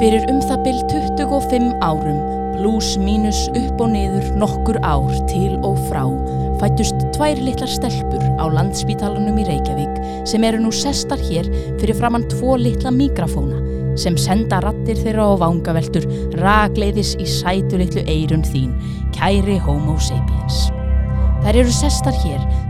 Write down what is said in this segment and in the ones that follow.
Fyrir um það byll 25 árum, pluss mínus upp og niður nokkur ár til og frá, fættust tvær litlar stelpur á landspítalanum í Reykjavík sem eru nú sestar hér fyrir framann tvo litla mikrofóna sem senda rattir þeirra á vangaveltur ragleiðis í sætu litlu eirun þín, kæri homo sapiens. Þær eru sestar hér,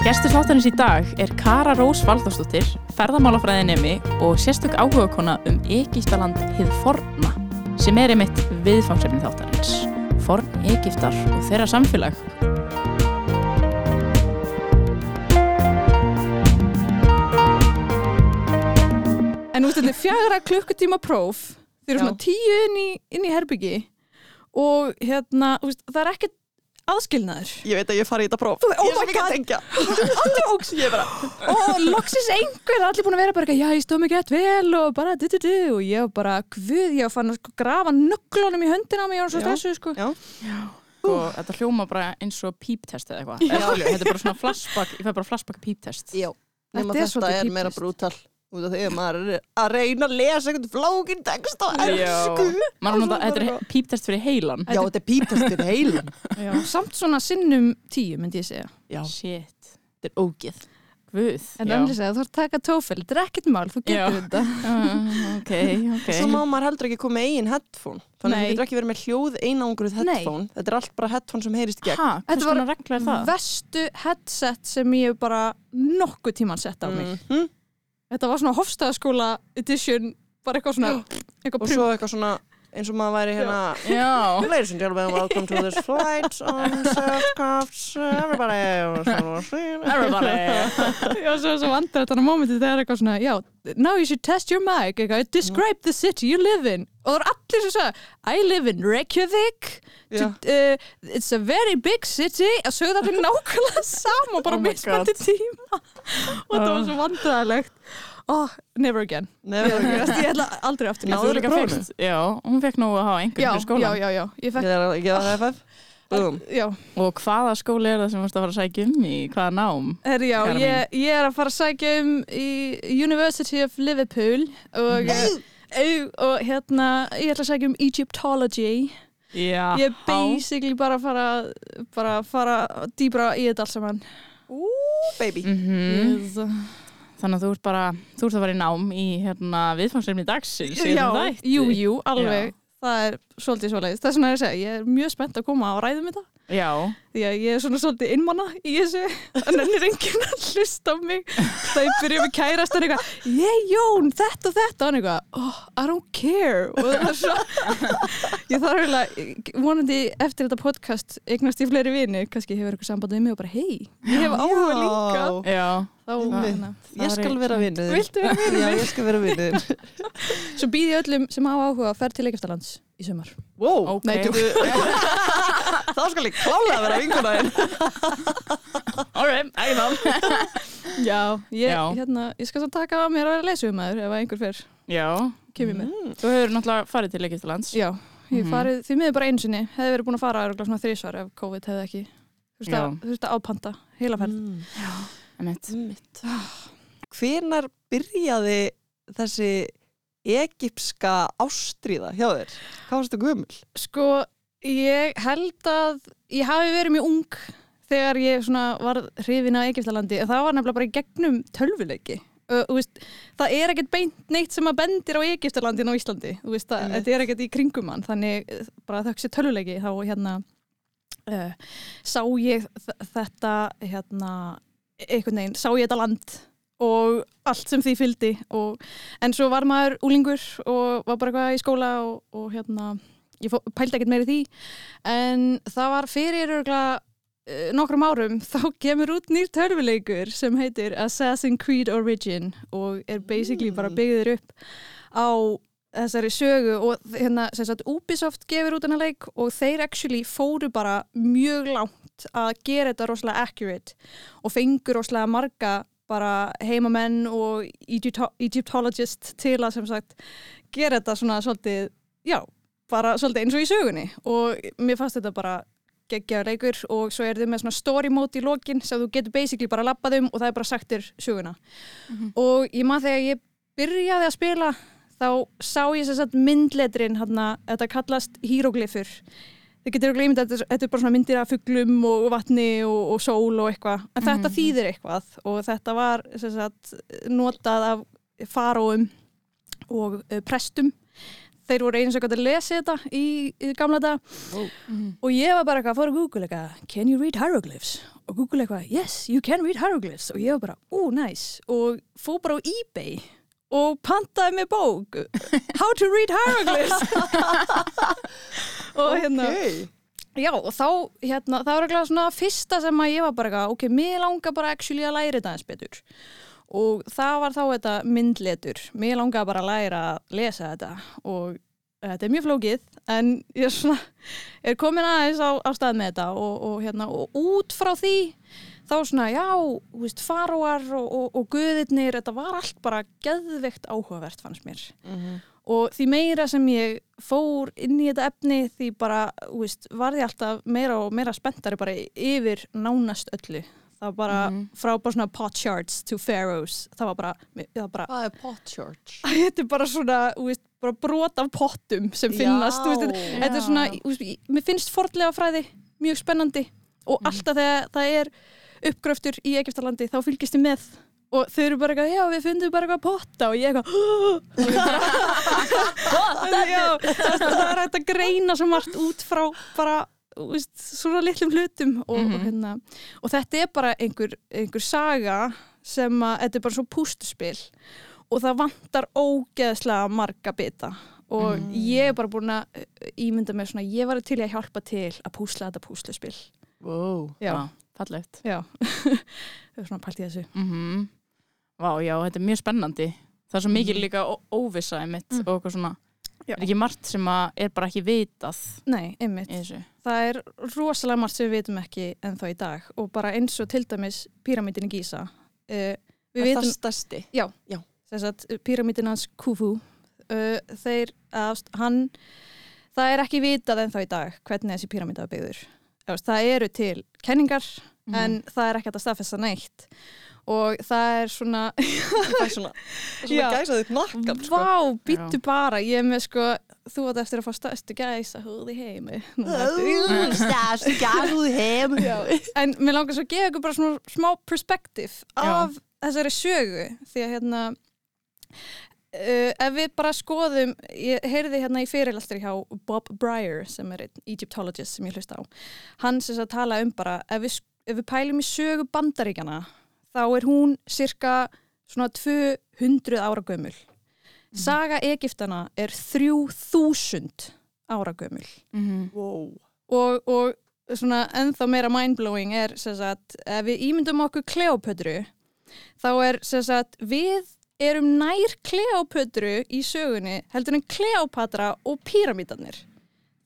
Gestur þáttanins í dag er Kara Rós Valdarsdóttir, ferðamálafræðinemi og sérstök áhugakona um Egíptaland hið forna, sem er einmitt viðfangsefni þáttanins. Forn Egíptar og þeirra samfélag. En þú veist, þetta fjagra klukkutíma próf þeir eru svona tíu inn í, inn í herbyggi og hérna, það er ekkert aðskilnaður Ég veit að ég fari í þetta próf. Oh ég er ekki að God. tengja. Andróks Ég er bara, og loksins einhver, allir búin að vera bara eitthvað, já, ég stóð mig gett vel og bara du, du, du, og ég bara, guð, ég fann að sko, grafa nöglunum í höndina á mig, var svo Já. stressuð, sko já. Og þetta hljóma bara eins og píptest eða eitthvað. Þetta er bara svona flashback, ég fæ bara flashback píptest. Já. Nefna Þetta er þetta svolítið er meira brútal. Út af því að maður er að reyna að lesa einhvern flókin text er nota, þetta er píptest fyrir heilan. Já, þetta er pípastur heilan. já. Samt svona sinnum tíu, myndi ég segja Já. Shit. Þetta er ógeð. Guð. En annars segja, þú ert að taka tófel, þetta er ekkert mál, þú Já. getur þetta Uh, ok, ok. Svo má maður heldur ekki koma með eigin headphone. Þannig að Nei. þú getur ekki verið með hljóð einangruð Nei. headphone. Þetta er allt bara headphone sem heyrist í gegn. Ha, Þetta var er? Vestu headset sem ég hef bara nokkuð tíman sett á mig Mhm. Þetta var svona Hofstæðaskóla edition, bara eitthvað svona eitthvað Og svo eitthvað svona eins og maður væri hérna. Ladies and gentlemen, welcome to this flight on Surfcrafts Everybody Everybody. Já, svo, svo vandrar þetta á mómenti þegar eitthvað svona, já, now you should test your mic, eitthvað, describe the city you live in. Og það er allir sem sagði, I live in Reykjavík, to, uh, it's a very big city, að sögðu allir nákvæmlega sama, bara Oh my mismandi tíma. Og þetta var svo vandræðilegt. Oh, never again. Never Ég again. ætla aldrei aftur. Í fékkst, já, hún fekk nú að hafa einhvern Já, fyrir skólan. já, já, já, ég Ég fekk, er að gefa það FF já, Og hvaða skóli er það sem þú varst að fara að sækja um í? Hvaða nám? herri, já, ég, ég er að fara að sækja um í University of Liverpool og, uh, og hérna, ég ætla að sækja um Egyptology. Já. Ég er basically bara að fara, bara að fara dýbra í þetta alls saman. Ú, baby Mhm. Yes. Þannig að þú ert bara, þú ert að fara í nám í hérna viðfangsefni dagsins. jú, jú, alveg. Já. Það er svolítið svoleiðis. Það er svona að ég segja, ég er mjög spennt að koma og ræðum þetta. Já, Því að ég er svona svolítið innmanna í þessu. Þannig er enginn að hlusta á mig. Það ég byrja með kærastan eitthvað, ég Jón, þetta og þetta. Og hann eitthvað, oh, I don't care. Og það er svo, ég þarf eiginlega, vonandi eftir þetta podcast, eignast ég fleiri vini, kannski hefur eitthvað samband við mig og bara, hei, ég hef áhuga líka. já. Þá, hérna, Ég skal vera vinnuðin Viltu vera vinur Já, minn? ég skal vera vinnuðin Svo býði öllum sem hafa áhuga að ferð til Egyptalands í sumar. Wow, Ok. Nei, djók. þá skal ég klálega vera vingunaðin Alright, ekki þá. Já, ég, Já. Hérna, ég skal svo taka á mér að vera leysumæður ef að einhver fer, Já, kemur með. þú hefur náttúrulega farið til Egyptalands. Já, ég Mhm. farið því miður bara einu sinni, hefði verið búin að fara örugglega svona þrísvar ef COVID hefði ekki. Þú veist Já. að, að ápanta heila ferð. Mm. Einmitt. Einmitt. Hvenar byrjaði þessi egipska ástríða hjá þér? Hvað varstu gömul? Sko, ég held að ég hafi verið mjög ung þegar ég var hrifin af Egyptalandi. Það var nefnilega bara í gegnum tölvuleiki. Veist, það er ekkert beint neitt sem að bendir á Egyptalandin á Íslandi. Veist, það, Einmitt. þetta er ekkert í kringum hann. Þannig eh, bara þau sé tölvuleiki þá hérna uh, sá ég þetta hérna, einhvern veginn, sá ég þetta land og allt sem því fylgdi. Og, en svo var maður úlingur og var bara eitthvað í skóla og, og hérna, ég fó, pældi ekkert meiri því. En það var fyrir örgulega uh, nokkrum árum þá kemur út nýr törfuleikur sem heitir Assassin's Creed Origin og er basically bara byggður upp á þessari sögu og hérna sem sagt Ubisoft gefur út hennar leik og þeir actually fóru bara mjög langt að gera þetta rosalega accurate og fengur rosalega marga bara heimamenn og Egypto Egyptologist til að sem sagt gera þetta svona svolítið, já, bara svolítið eins og í sögunni. Og mér fannst þetta bara geggjaður leikur og svo er þið með svona story mode í lokin sem þú getur basically bara labbað um og það er bara sagtir söguna. Og ég maður þegar ég byrjaði að spila þá sá ég sagt myndletrin hérna, þetta kallast hieroglyfur þið getur að þetta þetta er bara svona myndir af fuglum og vatni og, og sól og eitthvað. En þetta þýðir eitthvað og þetta var sagt notað af faróum og uh, prestum. Þeir voru eins og gæti að lesa þetta í, í gamla dag og ég var bara eitthvað að fóra Google eitthvað can you read hieroglyphs? Og Google eitthvað yes you can read hieroglyphs. Og ég var bara oh nice og fór bara á eBay og pantaði mig bók how to read hieroglyphs og hérna Ok. Já, og þá, hérna, það var eitthvað svona fyrsta sem að ég var bara ok, mér langar bara actually að læra þetta eins betur. Og það var þá þetta myndletur. Mér langar bara að læra að lesa þetta og þetta er mjög flókið, en ég er svona, er komin aðeins á, á stað með þetta og, og hérna, og út frá því, þá svona, já, þú veist, faróar og, og, og guðirnir, þetta var allt bara geðveikt áhugavert fannst mér og því meira sem ég fór inn í þetta efni því bara, þú veist, var ég alltaf meira og meira spenntari bara yfir nánast öllu. Það var bara frá bara svona pot charts to pharaohs. Það var bara, bara Hvað er pot church? þetta er bara svona, þú veist, bara brot af pottum sem finnast, þú veist, þetta, er svona, mér finnst fordlega fræði mjög spennandi. Og alltaf þegar það er uppgröftur í Egiptalandi þá fylgist ég með og þau eru bara eitthvað, já við fundum bara eitthvað potta. Og ég eitthvað það er hægt að greina svo margt út frá bara veist, svona litlum hlutum. Og, og, hérna, og þetta er bara einhver, einhver saga sem að þetta er bara svo pústuspil og það vantar ógeðslega marga bita. Og ég er bara búin að ímynda mér svona, ég var til að hjálpa til að púsla þetta púsluspil Wow. já, fallegt. já. Það er svona pælt í þessu. Mm Vá, já, þetta er mjög spennandi. Það er svo mikið líka ó- óvissa einmitt og eitthvað svona, Já. er ekki margt sem er bara ekki vitað nei, einmitt. það er rosalega margt sem við vitum ekki ennþá í dag og bara eins og til dæmis píramítin í Gísa uh, við Er vitum það stærsti? þess að píramítin hans Khufu uh, þeir, að, hann það er ekki vitað ennþá í dag hvernig þessi píramíta er byggður. Það eru til kenningar en það er ekki að staðfesta neitt og það er svona Ég fæ svona, svona Já. gæsað upp nakkan sko. Vá, býttu bara, ég er með sko þú átt eftir að fá stærstu gæsa húð í heimi. Núna eftir- Stærsti gæsað heim. En mér langar svo að gefa ykkur bara svona smá perspektíf af þessari sögu því að hérna uh, ef við bara skoðum ég heyrði hérna í fyrirlastri hjá Bob Breyer sem er einn Egyptologist sem ég hlusta á. Hann sem að tala um bara ef við, ef við pælum í sögu bandaríkjana þá er hún cirka svona 200 ára gömul. Saga Egiptana er 3000 ára gömul. Mm wow. og, og svona ennþá meira mindblowing er sem sagt, ef við ímyndum okkur Kleopötru þá er sem sagt, við erum nær Kleopötru í sögunni heldur en Kleopatra og píramítarnir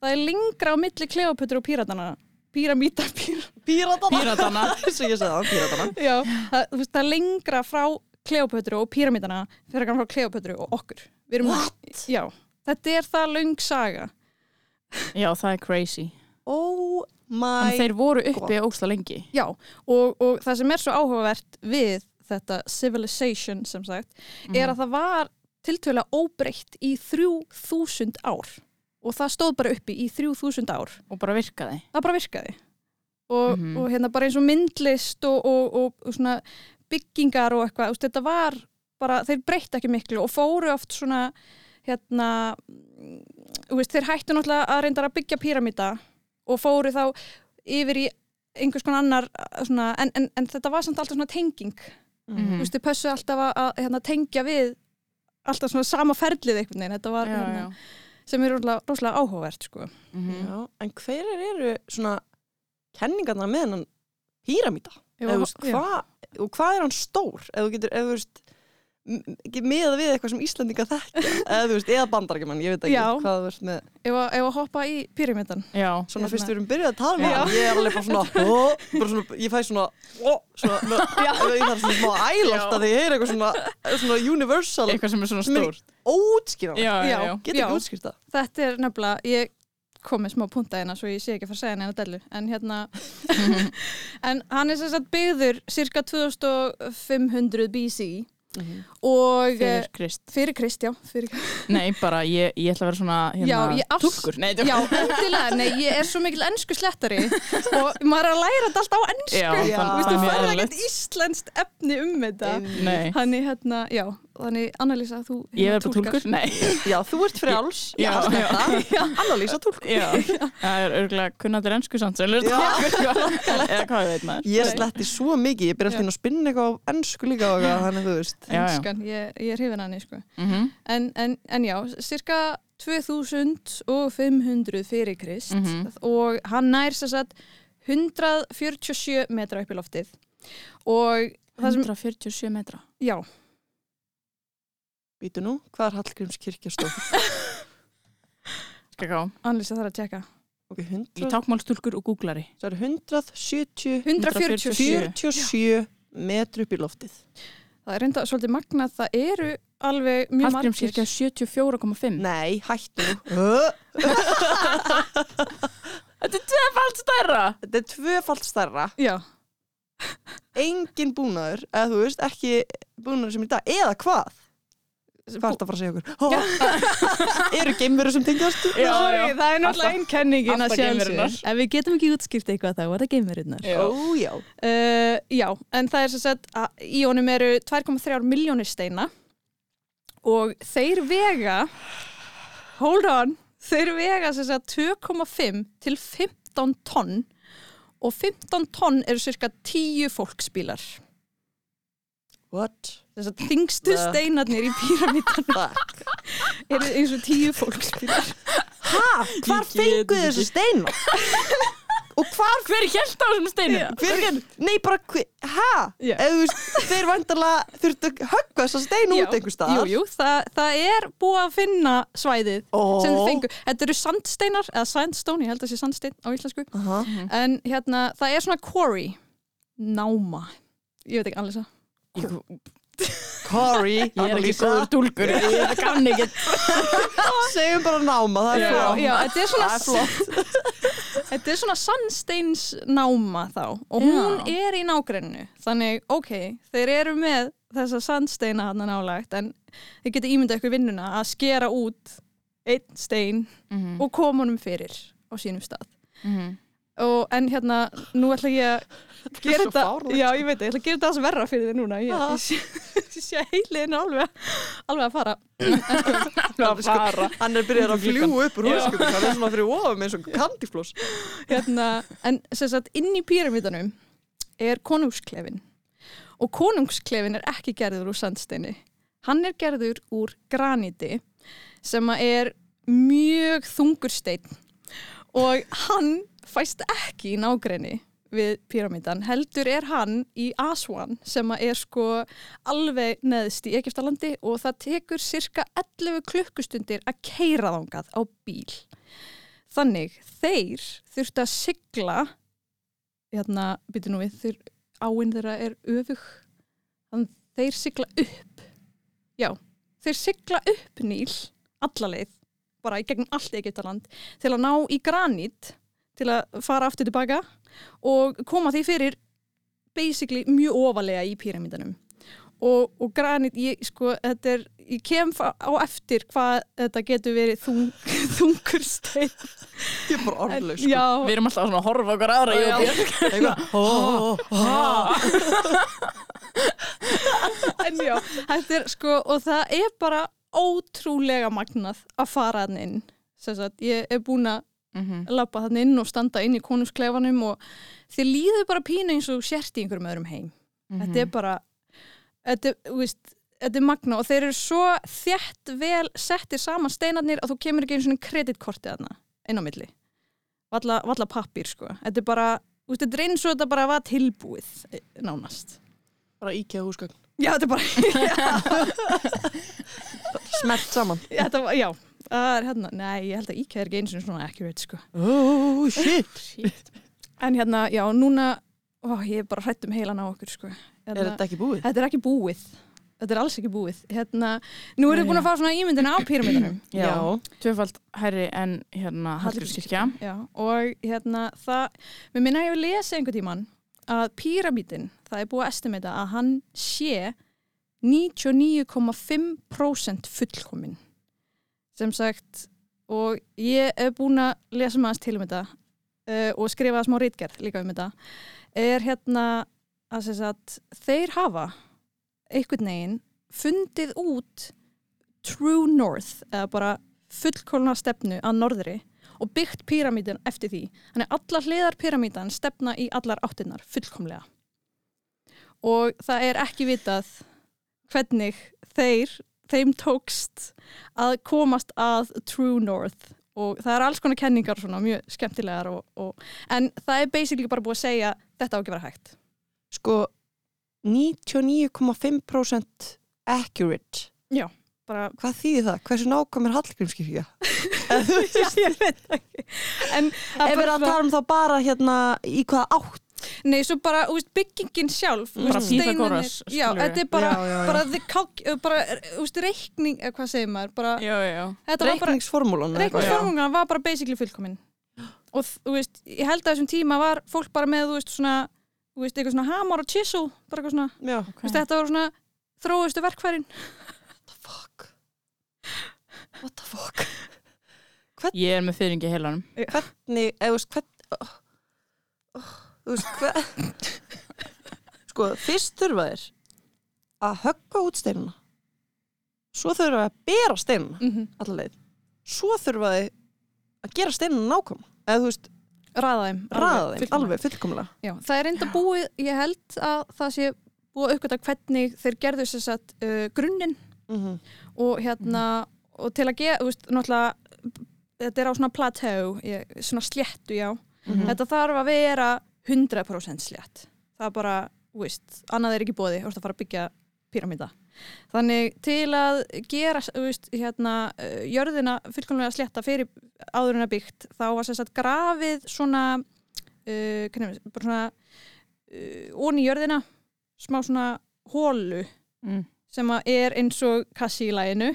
það er lengra á milli Kleopötru og píratana píramítar, pír, Píratana það, það, lengra frá Kleopötru og píramítana fyrir að frá Kleopötru og okkur? Já, þetta er það löng saga. Já, það er crazy. Oh my þeir voru uppi ógsta lengi. Já, og, og það sem er svo áhugavert við þetta civilization sem sagt, er að það var tiltölulega óbreytt í 3000 ár og það stóð bara uppi í 3000 ár Og bara virkaði. það bara virkaði og, Mhm. og hérna bara eins og myndlist og, og, og, svona byggingar og eitthvað, veist, þetta var bara, þeir breytti ekki miklu og fóru oft svona hérna mm, veist, þeir hættu náttúrulega að reynda að byggja píramíta og fóru þá yfir í einhvers konar annar svona, en, en, en þetta var samt alltaf svona tenging Mhm. þú veist, þau pössu alltaf að, að hérna, tengja við alltaf svona sama ferlið veginn, þetta var já, hérna, já. Sem er rosalega, rosalega áhugavert sko. Mhm. Já, en hverjar eru svona kenningarnar með? Ef veist, hva, og hvað er hann stór? Eða þú getur, eða þú veist miða við eitthvað sem Íslandinga þekkja eða þú veist, eða bandarækjumann, ég veit ekki Já. hvað þú veist með, að, ef að hoppa í pyramidan já, svona fyrst við erum byrjað að tala um Já. það, ég er alveg bara svona, ó, bara svona ég fæ svona, ó, svona ég þarf svona smá að æla alltaf þegar ég heyr eitthvað svona, svona universal eitthvað sem er svona er- stórt. já. get ekki útskýrt það. Þetta er nefnilega, ég kom með smá punta hérna svo ég sé ekki að fara að segja neina dellu. En hérna en hann er sem sagt byggður cirka 2500 BC og fyrir eh, Krist. fyrir Krist, já fyrir, nei, bara ég, ég ætla að vera svona hérna, Já, ég er svo mikil ennsku slettari og maður er að læra þetta alltaf á ennsku Þú veist, þú færði ekkert íslenskt efni um þetta? Þannig, hérna, já, þannig Annalísa, þú ég er bara túlkur. Nei, já, þú ert frjáls, Já, já, já. Annalísa túlkur já, það er örgulega kunnatir ennsku samt sem lustar eða hvað veit maður. Ég sletti svo mikið, ég byrja alltaf að spinna eitthvað á ennsku líka og þannig þú veist. Já, já. Enskan, ég, ég er hrifin hann sko. Mhm, en, en, en já, cirka 2500 fyrir Krist Mhm. og hann nær sér satt 147 metra upp í loftið. Og það sem, 147 metra? Já, Býtu nú, hvað er Hallgrímskirkja stóð? skal gá, Annalísa þarf að tjekka. Ok, í 100, tákmálstúlkur og googlari það er 170 147 47 metru upp í loftið. Það er reynda svolítið magnað, það eru alveg mjög margir. Hallgrímskirkja 74,5 Nei, hættu nú. Þetta er tvefald stærra. Þetta er tvöfalt stærra. Já, Engin búnaður, eða þú veist, ekki búnaður sem í dag, eða hvað? Hvað er þetta að fara að segja okkur? Eru geimveru sem tengjast? Já, Sorry, já. það er náttúrulega einn kenningin að alltaf sjálfsög geimverurnar. ef við getum ekki útskýrt eitthvað þá var það geimverunar Já. Já Uh, já, en það er sem sagt að í honum eru 2,3 miljónir steina og þeir vega hold on þeir vega sem sagt 2,5 til 15 tonn og 15 tonn eru cirka 10 fólksbílar What? Þess að þingstu steinarnir í píramítan eru eins og 10 fólksbílar Ha? Hvar fenguðu þessu steina? Og hvar Hver held á þessum steinu? Já. Hver, nei, bara, hæ? Já. Eða þú veist, þeir vandarlega þurftu að höggva þessa steinu út einhver staðar. Jú, jú, það, það er búið að finna svæðið Ó. sem þið fengu. Þetta eru sandsteinar, eða sandstone, ég held að það sé sandstein á íslensku. Aha. En hérna, það er svona quarry, náma, ég veit ekki allir það. Corey, Ég er ekki góður túlkur Ég kann ekki Segjum bara náma, það er flott. Já, þetta er svona, þetta er svona sandsteins náma þá og hún Já. er í nágrenninu. Þannig, ok, þeir eru með þessa sandsteina hann nálægt en þið geta ímyndað ykkur vinnuna að skera út einn stein Mhm, og koma honum fyrir á sínum stað. mhm. og, en hérna, nú ætla ég að gera svo þetta, já ég veit það, ég ætla að gera þetta aðeins verra fyrir þið núna ég, ég sé, ég sé heiliðinu alveg, alveg að fara. Að fara. Hann er byrjað að fljúa upp úr Já. húskutum, hann er svona fyrir ofum eins og kandifloss. hérna, en sem sagt inn í píramítanum er konungsklefin og konungsklefin er ekki gerður úr sandsteini. Hann er gerður úr graníti sem er mjög þungur steinn. Og hann fæst ekki í nágrenni við píramítan, heldur er hann í Aswan sem er sko alveg neðst í Egiptalandi og það tekur cirka 11 klukkustundir að keira þangað á bíl. Þannig þeir þurftu að sigla hérna, byrju nú við þeir, áinn þeirra er öfug. Þannig þeir sigla upp. Já, þeir sigla upp Níl alla leið, bara í gegnum allt Egyptaland til að ná í granít til að fara aftur tilbaka og koma því fyrir basically mjög ofalega í píramítanum og, og granít, ég sko þetta er, ég kem á eftir hvað þetta getur verið þung, þungur stein Ég er bara orðlaus. sko. já, Við erum alltaf svona að horfa okkar aðra ó, ó. en já, þetta er sko og það er bara ótrúlega magnað að fara hann inn sem sagt, ég er búin að Mhm. lappa þannig inn og standa inn í konungsklefanum og þið líður bara pínu eins og sért í einhverjum öðrum heim. Mhm. þetta er bara þetta, er, þú veist, þetta er magna og þeir eru svo þjætt vel settir saman steinarnir að þú kemur ekki einu svona kreditkortið þarna inn á milli. Valla, valla pappír sko. Þetta er bara, þú veist, þetta er eins og þetta bara var tilbúið eh, nánast. Bara íkja húsgögn. Já, þetta er bara smert saman. Já, þetta var, já, það er hérna nei, ég held að IKEA er ekki eins og svona accurate sko oh shit Shit. en hérna, já, núna ó, ég er bara hrætt um heilan á okkur sko er hérna, þetta ekki búið? Þetta er ekki búið. Þetta er alls ekki búið. Hérna, nú er þið búin að fá svona ímyndina á píramídanum. Já, tvöfald hærri en hérna Hallgrímskirkja. Já, og hérna það, mér minna ég að lesa einhvern tíman að píramídin, það er búið að estimata að hann sé 99,5% fullkomin. Sem sagt, og ég er búin að lesa maður til um þetta uh, og skrifa smá rítgerð líka um þetta, er hérna að sagt, þeir hafa einhvern veginn fundið út True North eða bara fullkólna stefnu að norðri og byggt píramítin eftir því. Þannig að allar hliðar píramítan stefna í allar áttinnar fullkomlega. Og það er ekki vitað hvernig þeir, þeim tókst að komast að True North og það er alls konar kenningar svona mjög skemmtilegar og, og, en það er basically bara búið að segja þetta á ekki vera hægt. sko 99,5% accurate Bara, hvað þýðir það? hversu nákvæm er Hallgrímskirkja? ég veit ekki. En ef við erum að tala um þá bara hérna í hvaða átt nei, svo bara, þú veist, byggingin sjálf, þú Bara steinarnir- Pythagoras, Já, skilurðu. þetta er bara, Já, já, já. bara, the calc, bara, þú veist, reikning, eða hvað segir maður, bara, Já, já. þetta var bara, reikningsformúlan eða eitthvað? reikningsformunga var bara basically fullkomin. Og þú veist, ég held að þessum tíma var fólk bara með, þú veist, svona, þú veist, eitthvað svona hamar og chisel, bara eitthvað svona, já, þú veist, þetta var svona þróustu verkfærin. what the fuck what the fuck Ég er með fyrringi heilanum. hvernig, eða þú veist hvern oh, oh, þú veist hvern sko, fyrst þurfa þeir að högga út steinuna svo þurfa þeir að bera steinuna Mm -hmm. allaveg, svo þurfa þeir að gera steinuna nákvæm eða þú veist, ræða þeim, fullkomlega. alveg fullkomlega Já, það er enda búið, ég held að það sé búið að uppgöta hvernig þeir gerðu sér satt uh, grunninn mm og hérna og til að gera, þú veist, náttúrulega þetta er á svona plateau, ég, svona sléttu, já. Mhm. Þetta þarf að vera 100% slétt. Það er bara, veist, annað er ekki bóði, þú veist að fara að byggja píramíta. Þannig til að gera, veist, hérna, uh, jörðina fullkomlega slétta fyrir áður en að byggt, þá var sér satt grafið svona, uh, hvernig, bara svona, uh, onni í jörðina, smá svona hólu Mm. sem er eins og kassi í læginu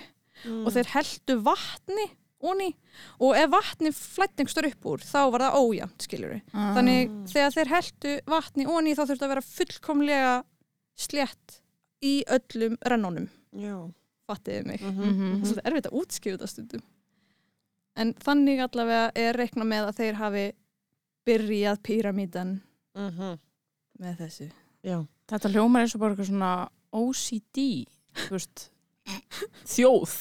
Mm. og þeir heldu vatni onni og ef vatni flætt einhverstur upp úr þá var það ójæmt skiljur við. Ah. Þannig þegar þeir heldu vatni onni þá þurfti að vera fullkomlega slétt í öllum rennunum, já fattiði mig. Mhm, Mhm. mhm. Það er svolítið erfitt að útskýra þetta stundum. En þannig allavega er reikna með að þeir hafi byrjað píramítan Mhm. með þessu. já Þetta hljómar eins og bara eitthvað svona OCD, þú veist, þjóð.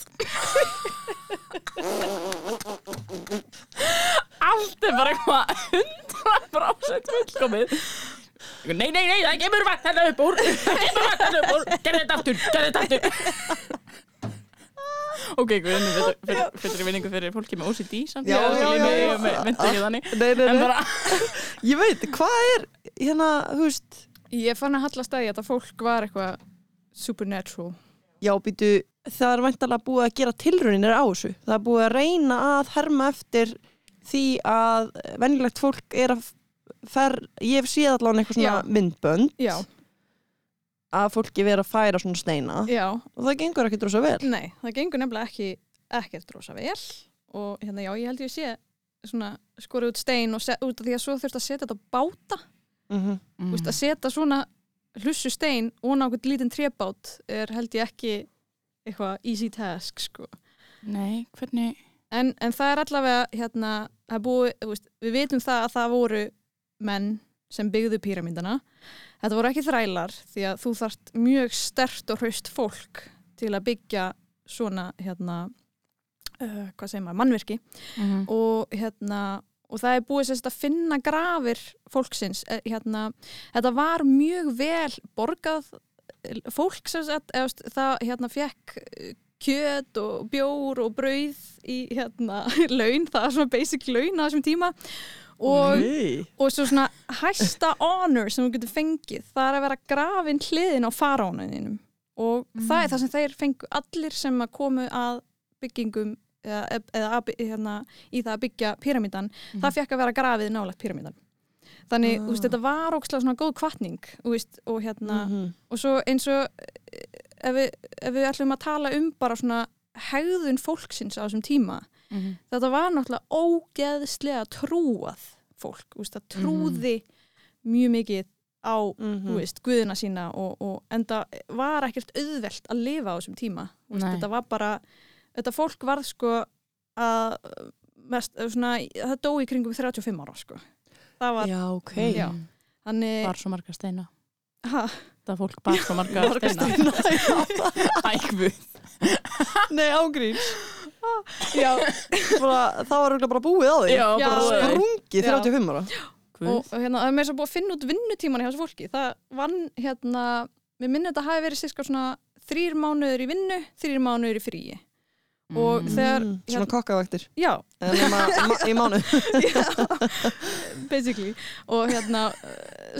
Allt er bara eitthvað hundra brásett fullkomið. Nei, nei, nei, það kemur vatn hérna upp úr, það kemur vatn hérna upp úr, gerði þetta aftur, gerði þetta aftur. Ok, guðinu, fyrir, fyrir vinningu fyrir fólki með OCD samt. Já, já, já, já. Ég ég veit, hvað er hérna, veist Ég fann að hallast að því að þetta fólk var eitthvað supernatural. Já, býtu, það er væntalega búið að gera tilrunir á þessu það er búið að reyna að herma eftir því að venjulegt fólk er að fer, ég hef séð allan eitthvað svona Já. myndbönd Já, að fólki vera að færa svona steina já, og það gengur ekki drosa vel nei, það gengur nefnilega ekki ekkert rosa vel og hérna já, ég held ég sé svona skorið út stein og set, út af því að svo þurft að setja þetta á báta mm -hmm. mm. veist, að setja svona hlussu stein og nákvæmt lítinn trébát er held ég ekki eitthvað easy task sko. nei, hvernig, en, en það er allavega hérna, það búið, veist, við vitum það að það voru menn sem byggðu píramíndana þetta voru ekki þrælar því að þú þarft mjög stert og hraust fólk til að byggja svona hérna uh, hvað segir maður, mannverki mm og hérna og það er búið sérst að finna grafir fólksins eh, hérna, þetta var mjög vel borgað eh, fólk þú veist, það hérna fekk eh, kjöt og bjór og brauð í hérna laun, það er svona basic laun á þessum tíma. Og, og svo svona hæsta honor sem þú getur fengið, það er að vera grafin hliðin á faránuninum og það er það sem þeir fengu allir sem að komu að byggingum eða, eða að, hérna, í það að byggja píramídan, það fekk að vera grafið nálagt píramídan þannig, þú veist, þetta var ókslega svona góð kvartning veist, og hérna, Mhm. og svo eins og ef við, ef við ætlum að tala um bara svona hegðun fólksins á þessum tíma Mhm. þetta var náttúrulega ógeðslega trúað fólk, þú veist, það trúði mjög mikið á Mhm. þú veist, guðina sína og, og enda var ekkert auðvelt að lifa á þessum tíma Þú veist, þetta var bara þetta fólk varð sko að mest, svona, það dó í kringum 35 ára sko það var, Já, ok. Já. þannig Bar svo marga steina. ha, Það fólk bar svo marga, Marga steina. steina. Ægvu. Nei, já, Bara, það var bara búið á því. Já, Já, bara já. sprungið Já. 35 ára. Og, og hérna, það er með þess að búið að finna út vinnutíman hjá þessu fólki það vann hérna, mér minni þetta hafi verið sérska svona þrýr mánuður í vinnu, þrýr mánuður í fríi og Mm. þegar Mm, Svona kokkavaktir. já, nema ma- í mánu. basically og hérna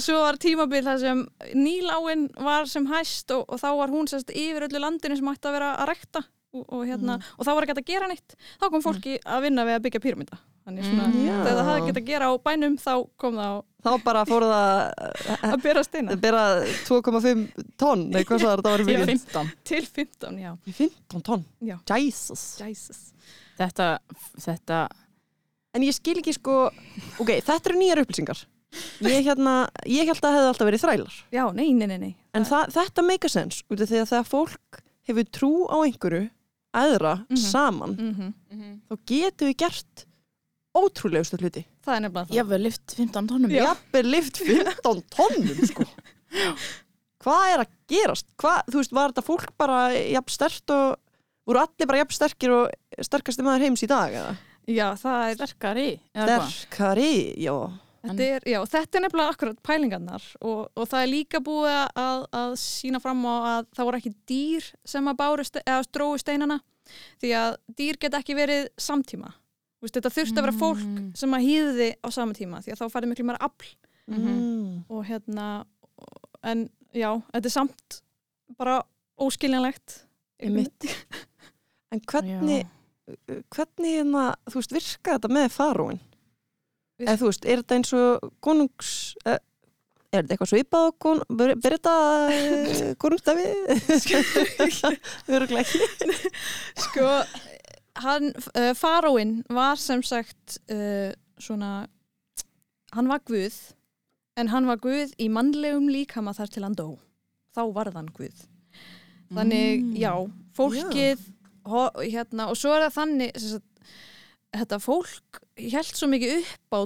svo var tímabil þar sem nýláin var sem hæst og, og þá var hún sérst yfir öllu landinu sem ætti að vera að rekta og, og, hérna, og þá var ekki að gera neitt þá kom fólki að vinna við að byggja píramíta þannig svona, Mm. Já. þegar það hafði gett að gera á bænum þá kom það á Þá bara fór það að bera steina að bera 2,5 tonn. Nei, hvað sagði þetta var Til fyrir? 15. til 15, já 15 tonn. Já. Jesus. Jesus. Þetta, þetta, En ég skil ekki sko, ok, þetta eru nýjar upplýsingar. Ég, hérna, ég held að það hefði alltaf verið þrælar. já, nei, nei, nei, nei. En það, þetta make a sense, út af því að þegar fólk hefur trú á einhverju, aðra, Mhm. saman, Mm þá getum við gert ótrúlegustu hluti. Það er nefnilega það ég hef lift 15 tónum. Já. Jafnvel lift 15 tonnum, sko. Hvað er að gerast? Hvað, þú veist, var þetta fólk bara jafn stert og, voru allir bara jafn sterkir og sterkasti maður heims í dag, eða? já, það er, Sterkari? Sterkari, já. þetta er, já, þetta er nefnilega akkurat pælingarnar og, og það er líka búið að, að sína fram á að það voru ekki dýr sem að stróu steinana því að dýr geta ekki verið samtíma Þú veist, þetta þurfti að vera fólk Mm. sem að hýði á sama tíma því að þá færði miklu meira afl Mm. og hérna en já, þetta er samt bara óskiljanlegt. En hvernig, hvernig hérna, þú veist, virka þetta með faróin? Við- Eða þú veist, er þetta eins og konungs, eh, er þetta eitthvað svipað á kon, ber ber þetta eh, konungstafi? Sko hann, uh, faróinn var sem sagt uh, svona hann var guð en hann var guð í mannlegum líkama þar til hann dó. Þá varð hann guð. Þannig, Mm. já, fólkið ho, hérna, og svo er það þannig sagt, þetta fólk held svo mikið upp á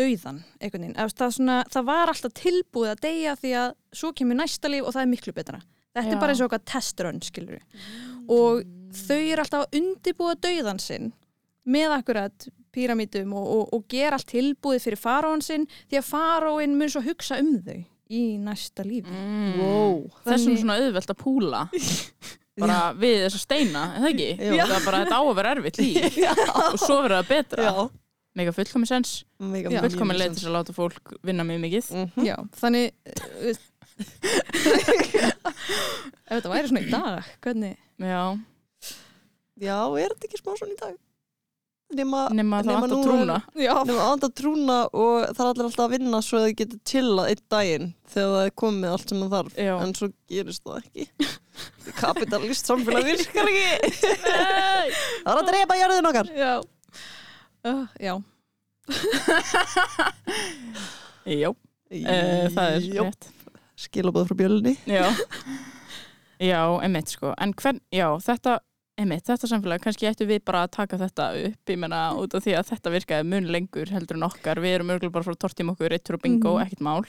dauðan einhvern veginn, það, svona, það var alltaf tilbúið að deyja því að svo kemur næsta líf og það er miklu betra. Þetta Já. er bara eins og okkar testrun, skilur og þau eru alltaf að undibúa dauðan sinn með akkurat píramítum og, og, og gera allt tilbúið fyrir faróin sinn því að faróin mun svo hugsa um þau í næsta lífi Mm. Wow. Þessum Þannig- svona auðvelt að púla bara við þessa steina, er það ekki? Já. Það er bara þetta á að vera erfitt líf og svo verður það betra. Já. Mega fullkomi sens, Já. fullkomi til að láta fólk vinna mjög mikið. Mhm. Já, þannig ef þetta væri svona í dag hvernig Já, Já, er þetta ekki smá svona í dag? Nema, nema það vant að trúna. Já, nema anda trúna og það er allir alltaf að vinna svo að þið getur chillað einn daginn þegar það er komið allt sem það þarf. Já. en svo gerist það ekki. Kapitalist samfélag virkar ekki. Það er að drepa jörðin okkar. Já. Uh, Já, Já, uh, það er Jó, rétt. skilabóð frá bjölunni Já, já, einmitt sko. En hvern, já, þetta, einmitt, þetta samfélag, kannski ættu við bara að taka þetta upp, ég menna, út af því að þetta virkaði mun lengur heldur en okkar. Við erum örgulega bara frá tortím okkur, eittur og bingo, Mhm. ekkert mál.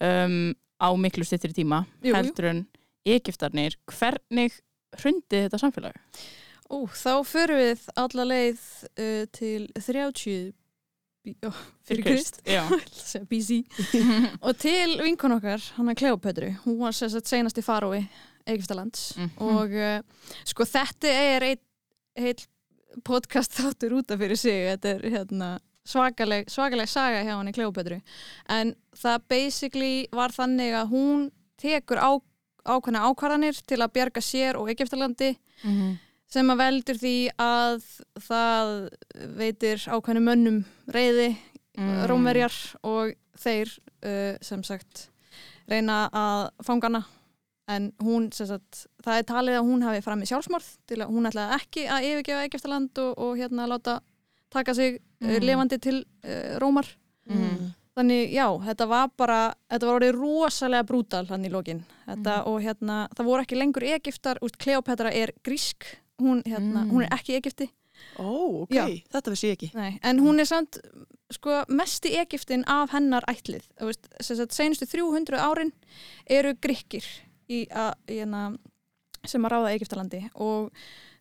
Um, á miklu styttri tíma, Jú, heldur en Egiptarnir, hvernig hrundi þetta samfélag? Ú, þá förum við alla leið uh, til 30 bí, ó, fyrir Krist BC og til vinkon okkar, hann að Kleopötru hún var sem sagt seinast í farói Egiptalands Mhm. og uh, sko þetta er einn heil podcast þáttur út af fyrir sig þetta er hérna svakaleg, svakaleg saga hjá hann í Kleopötru en það basically var þannig að hún tekur á, ákveðna ákvarðanir til að bjarga sér og Egiptalandi Mhm. sem að veldur því að það veitir ákveðnum mönnum reyði Mm. rómverjar og þeir uh, sem sagt reyna að fanga hana en hún sagt það er talið að hún hafi framið sjálfsmorð til að hún ætlaði ekki að yfirgefa Egiptaland og, og hérna láta taka sig mm. Mm. levandi til uh, Rómar Mhm. þannig já, þetta var bara þetta var orðið rosalega brútal hann í lokin þetta, Mhm. og hérna, það voru ekki lengur Egiptar, úst, Kleopatra er grísk hún, hérna, Mm. hún er ekki Egipti Ó, ok, Já. þetta vissi ég ekki Nei, en hún er samt sko, mest í Egiptin af hennar ætlið Þú veist, sem sagt, senustu 300 árin eru gríkir í, a, í hérna, sem að ráða Egiptalandi og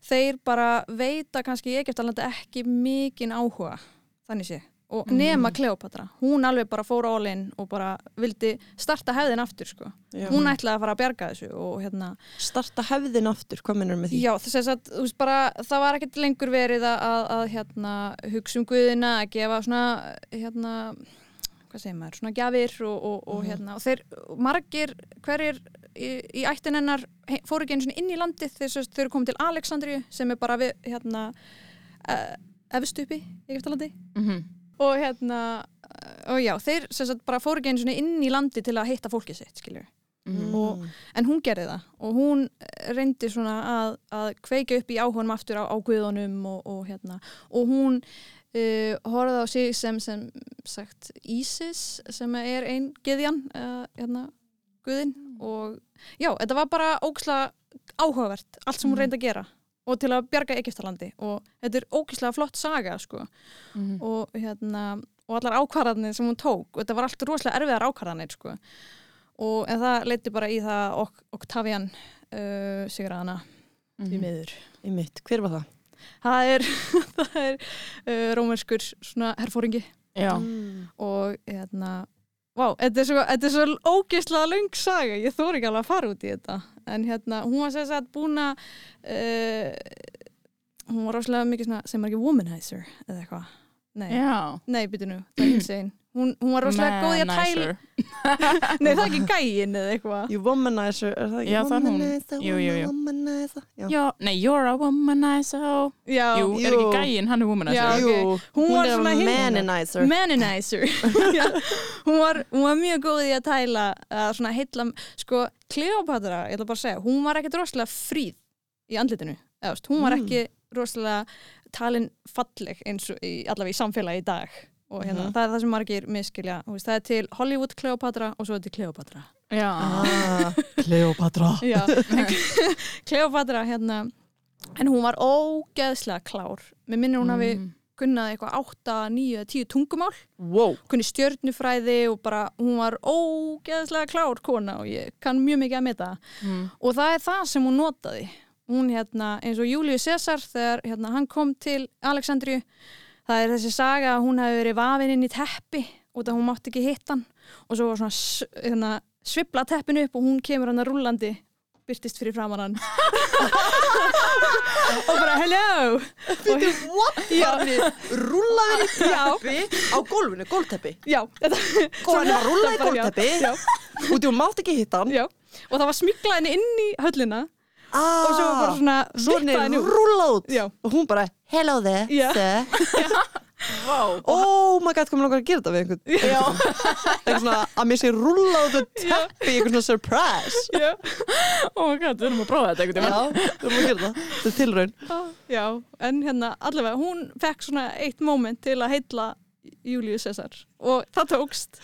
þeir bara veita kannski Egiptalandi ekki mikinn áhuga þannig sé og Mhm. nema Kleopatra, hún alveg bara fór all-in og bara vildi starta hefðin aftur sko, Já. hún ætlaði að fara að bjarga þessu og hérna Starta hefðin aftur, hvað minnur með því? Já, þess að þú veist bara, það var ekkert lengur verið að, að, að hérna, hugsa um guðina, að gefa svona, hérna, hvað segir maður, svona gjafir og, og, og Mhm. hérna, og þeir, margir, hverjir í, í ættin hennar he- fóru ekki einu svona inn í landið þess að þau eru komið til Alexandriu sem er bara við, hérna, uh, efstu uppi í Egiptalandi Mhm. og hérna, og já, þeir sagt bara fóru ekki einu svona inn í landið til að hitta fólkið sitt, skiljur. Mhm. og- En hún gerði það og hún reyndi svona að, að kveika upp í áhunum aftur á, á guðunum og, og hérna og hún uh, horfði á sig sem sem sagt Ísis sem er ein geðjan uh, hérna guðin og já, þetta var bara ógislega áhugavert allt sem hún Mhm. reyndi að gera og til að bjarga Egiptalandi og þetta er ógislega flott saga sko Mhm. og hérna og allar ákvarðanir sem hún tók og þetta var allt rosalega erfiðar ákvarðanir sko. og en það leiti bara í það ok Octavian uh, sigraðana í Mhm. miður Í mitt, hver var það? Það er, það er uh, rómerskur svona herfóringi Já. Mm. og hérna Vá, þetta er svo, þetta er svo ógeðslega löng saga, ég þóri ekki alveg að fara út í þetta en hérna, hún var sem sagt búin að uh, hún var rosalega mikið svona, sem er ekki womanizer eða eitthvað, nei Já. Nei, byrju nú, það er hinsegin. Hún, hún var rosalega góð í að tæla. Nei, það er ekki gæin eða eitthvað. You womanizer, er það ekki? Já, það er hún. Jú, jú, jú. Womanizer, já. Já, nei, you're a womanizer. Já, Jú, er ekki gæinn, hann er womanizer. Já, ok. Jú, Hún hún var er svona hinn- maninizer. maninizer. Já, hún, var, hún var mjög góð í að tæla, að svona heilla, sko, Kleopatra, ég ætla bara að segja, hún var ekkert rosalega fríð í andlitinu. Eða, veist, hún var Mm. ekki rosalega talin falleg eins og í, allavega í samfélagi í dag. Og hérna, Mhm. það er það sem margir miskilja. Þú Veist, það er til Hollywood Kleopatra og svo er til Kleopatra. Já. Ah, Kleopatra. Já, Kleopatra hérna en hún var ógeðslega klár mér minnir hún hafi Mm. kunnað eitthvað 8, 9, 10 tungumál Wow. kunni stjörnufræði og bara hún var ógeðslega klár kona og ég kann mjög mikið að meta Mm. og það er það sem hún notaði hún hérna eins og Július Caesar þegar hérna, hann kom til Alexandriu það er þessi saga að hún hafi verið vafin inn í teppi og það hún mátti ekki hitta hann og svo var svona hérna, svibla teppinu upp og hún kemur hann að rúllandi byrtist fyrir framan hann og bara hello og, What? Já. Rúlaði í teppi á gólfinu, gólteppi. já, þetta, var rúlaði gólteppi og þú mátt ekki hitta hann. já. og það var smiklað henni inn í höllina Ah, og svo var bara svona Svo vippað er henni út. Já. Og hún bara, hello there, Já. sir. Vá. Oh my god, komið langar að gera þetta við einhvern. Já. Eitthvað svona að mér sé rúlað út og teppi, eitthvað svona surprise. já. Oh my god, við erum að prófa þetta einhvern Já, tímann. þú erum að gera það. Þetta er tilraun. Já, en hérna allavega, hún fekk svona eitt moment til að heilla Július Cæsar og það tókst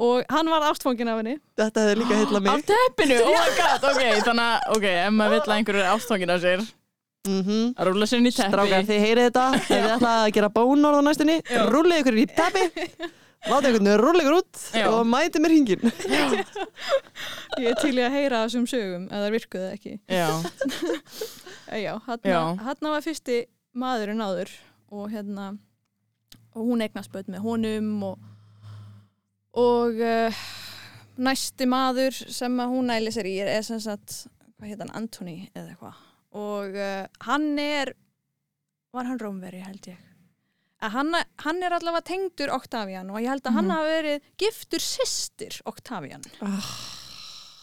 og hann var ástfangin af henni. Þetta hefði líka heitla Af mig. teppinu, oh my god, ok, þannig að, ok, ef maður vill að einhverju er ástókin af sér, Mm að rúla sér inn í teppi. Strákar, þið heyrið þetta, ef þið ætla að gera bónorð á næstunni, rúlið ykkur í teppi, láta ykkur rúlið ykkur út Já. og mæti mér hingin. ég er til í að heyra þessum sögum eða það virkuði ekki. Já, Eh, Já, Já. hann var fyrsti maðurinn áður og hérna og hún eignast börn með honum og, og uh, næsti maður sem hún næli sér í er, er sem sagt, hvað heit hann, Anthony eða eitthvað og uh, hann er var hann rómveri held ég hann, hann er allavega tengdur Octavian og ég held að hann Mhm. hafi verið giftur systir Octavian Ah,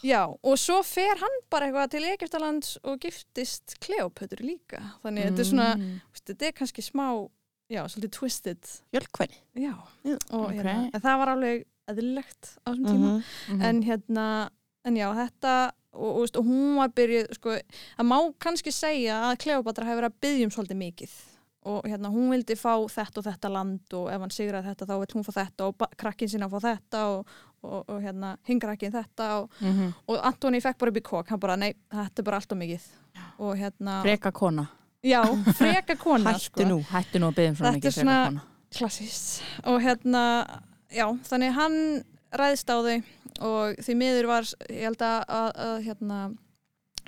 Já, og svo fer hann bara eitthvað til Egyptalands og giftist Kleopötur líka. Þannig að þetta er svona, Mm. veist, þetta er kannski smá, já, svolítið twisted. Hjölkvæni. Já, og hérna, en það var alveg eðlilegt á þessum tíma. Mhm. Mhm. En hérna, en já, þetta, og, og, og hún var byrjuð, sko, það má kannski segja að Kleopatra hefur verið að byggjum svolítið mikið. Og hérna, hún vildi fá þetta og þetta land og ef hann sigraði þetta þá vill hún fá þetta og krakkinn sinna fá þetta og, og, og hérna, hingrakinn þetta og Mhm. og Antoni fekk bara upp í kók hann bara, nei, þetta er bara allt og mikið og hérna, Freka kona. já, freka kona Hættu sko. nú. Hættu nú að byggja um svona Þetta er mikið freka svona- kona. klassist og hérna, já, þannig hann ræðist á þau og því miður var, ég held að, að, að hérna,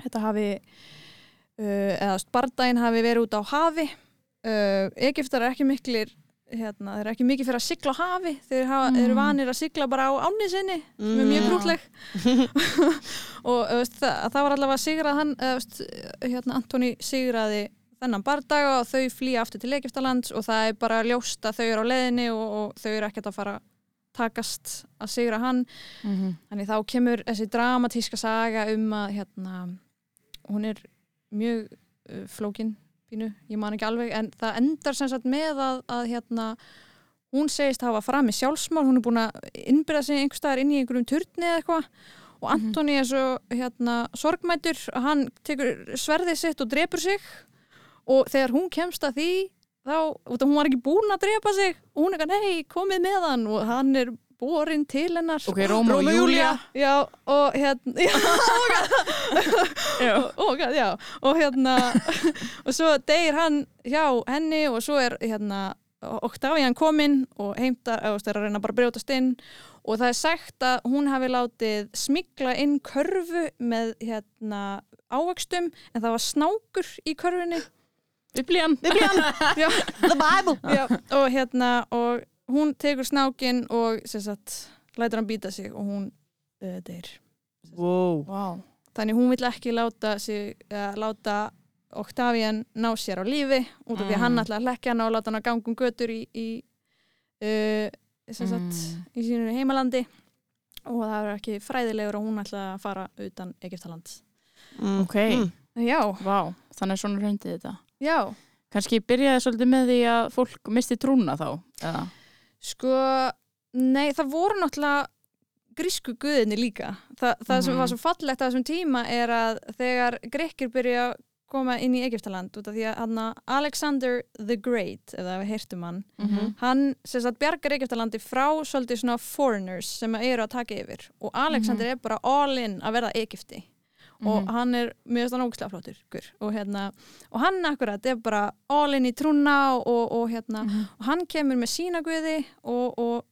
þetta hafi uh, eða spardaginn hafi verið út á hafi. Uh, Egiptar er ekki miklir hérna, þeir eru ekki mikið fyrir að sigla á hafi. Þeir hafa, Mm. eru vanir að sigla bara á ánni sinni sem er mjög grútleg og þú veist, það, það var allavega sigrað hann, hérna Antoni sigraði þennan bardaga og þau flýja aftur til Egyptalands og það er bara ljóst að þau eru á leiðinni og, og þau eru ekkert að fara takast að sigra hann. Mhm. þannig þá kemur þessi dramatíska saga um að hérna, hún er mjög uh, flókin pínu, ég man ekki alveg en það endar sem sagt með að, að hérna, hún segist hafa fram í sjálfsmál, hún er búin að innbyrða sig einhver staðar inn í einhverjum turni eða eitthvað. Og Antoni er svo hérna, sorgmætur að hann tekur sverðið sitt og drepur sig. Og þegar hún kemst að því þá, hún var ekki búin að drepa sig. Og hún er ekki, nei, komið með hann. Og hann er borin til hennar. Ok, Róma og Júlia. Já, og hérna já, og, og, já, og hérna og svo deyr hann hjá henni og svo er hérna Octavian kominn og heimtar er að reyna bara að brjótast inn. Og það er sagt að hún hafi látið smigla inn körfu með hérna ávöxtum en það var snákur í körfunni Biblían. The Bible. já, og hérna og hún tekur snákin og sagt lætur hann býta sig og hún uh, deyr Wow. Wow. þannig hún vill ekki láta, sig, uh, láta Octavian ná sér á lífi út af því að hann Mm. ætla að leggja hann og láta hann að ganga um götur í, í, uh, sagt, Mm. í sínu heimalandi og það er ekki fræðilegur og hún ætla að fara utan Egyptaland Mm. Ok. Mm. Já, Vá. Þannig er svona reyndið þetta. Já, Kanski byrjaði svolítið með því að fólk misti trúna þá. Eða? sko nei, það voru náttúrulega grísku guðinni líka Þa, það sem Mhm. var svo fallegt á þessum tíma er að þegar grekkir byrja að koma inn í Egyptaland út af því að hann Alexander the Great eða við heyrtum hann Mhm. hann sem sagt bjargar Egyptalandi frá svolítið svona foreigners sem eru að taka yfir og Alexander er bara all in að verða Egypti og Mhm. hann er mjög stann ógislega flottur og hérna, og hann akkurat er bara all in í trúna og, og, hérna Mhm. og hann kemur með sína guði og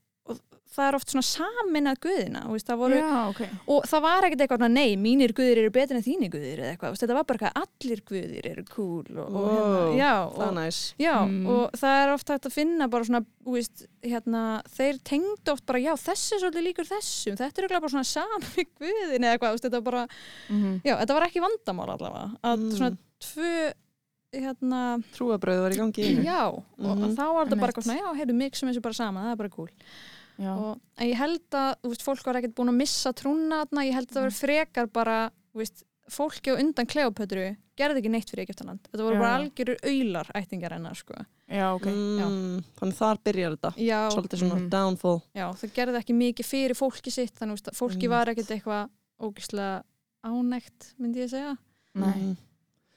það er oft svona samin að guðina og, veist, það voru, Já, ok. og það var ekkert eitthvað nei, mínir guðir eru betur en þínir guðir veist, þetta var bara eitthvað allir guðir eru cool og, og Wow, hérna, já, Það og, næs. já Mm. og það er oft hægt að finna bara svona, veist, hérna þeir tengdu oft bara, já, þessi er svolítið líkur þessum, þetta er eiginlega bara svona sami guðin eða eitthvað, þetta bara Mhm. já, þetta var ekki vandamál allavega að Mm. svona tvö hérna, Trúabröð var í gangi já og, og Mhm. þá var þetta bara eitthvað svona, já, heyrðu mig sem þessu bara saman, það er bara cool Já. og, ég held að, þú veist, fólk var ekkert búin að missa trúna þarna, ég held að það var frekar bara, þú veist, fólki á undan Kleopötru gerði ekki neitt fyrir Egyptaland þetta voru Já. bara algjörur aular ættingar hennar, sko Já, ok. Mm, Þannig þar byrjar þetta. já, Svolítið svona Mhm. downfall. já, það gerði ekki mikið fyrir fólki sitt, þannig að fólki Mm. var ekkert eitthvað ógislega ánægt, myndi ég segja Nei. Mm.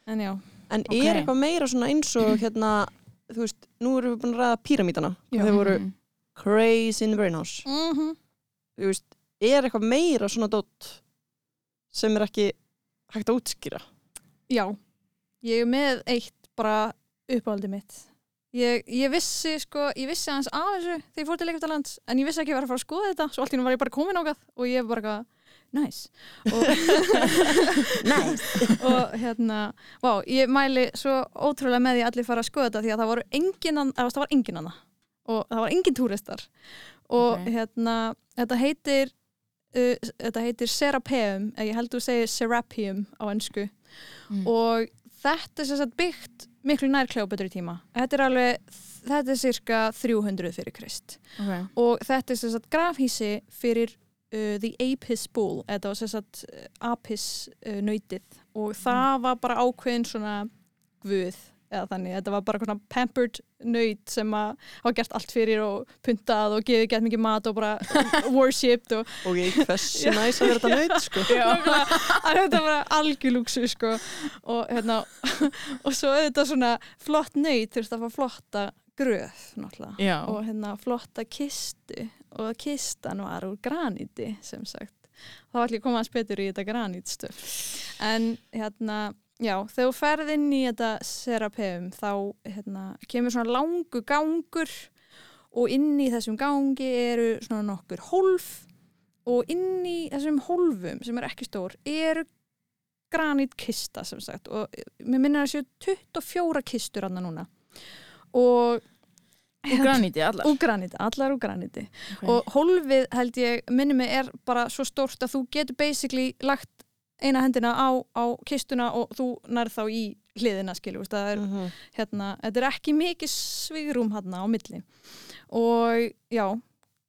en já, En Ok. er eitthvað meira svona eins og hérna, þú veist, nú erum við búin að ræða píramítana. Þau voru Mhm. Crazy in the brainhouse. mm Þú veist, er eitthvað meira svona dótt sem er ekki hægt að útskýra? Já, ég er með eitt bara uppáhaldi mitt. Ég, ég vissi sko, ég vissi aðeins af þessu þegar ég fór til Egyptalands en ég vissi ekki að var að fara að skoða þetta svo allt í nú var ég bara komin ágað og ég var bara eitthvað nice og, Nice. og hérna, vá, ég mæli svo ótrúlega með því að allir fara að skoða þetta því að það var engin annað og það var engin túristar. Og Ok. hérna þetta heitir uh, þetta heitir Serapeum eða ég held þú segir Serapeum á ennsku Mm. og þetta er sagt byggt miklu nær Kleópetru tíma. Þetta er alveg, þetta er cirka 300 fyrir Krist. Okay. og þetta er sagt grafhísi fyrir uh, The Apis Bull þetta var uh, Apis uh, nautið. Og það var bara ákveðin svona guð eða þannig, þetta var bara svona pampered naut sem að hafa gert allt fyrir og puntað og gefið gett mikið mat og bara worshipped og Ok, hversu næs að vera þetta nöyt sko. Að þetta var algjörlúksu sko. Og hérna og svo þetta svona flott nöyt þurfti að fá flotta gröð náttúrulega. Já. og hérna flotta kistu. Og kistan var úr graníti sem sagt. Þá var allir koma að betur í þetta granítstöf en hérna já, þegar þú ferð inn í þetta serapeum þá hérna, kemur svona langu gangur og inn í þessum gangi eru svona nokkur hólf og inn í þessum hólfum sem er ekki stór eru granítkista sem sagt og mér minnir að séu 24 kistur hann núna og Og graníti allar. úr graníti, allar úr graníti Ok. og hólfið held ég, minni mig er bara svo stórt að þú getur basically lagt eina hendina á, á kistuna og þú nærð þá í hliðina skilju, það er Mhm. hérna, þetta er ekki mikið svigrum hérna á milli og já,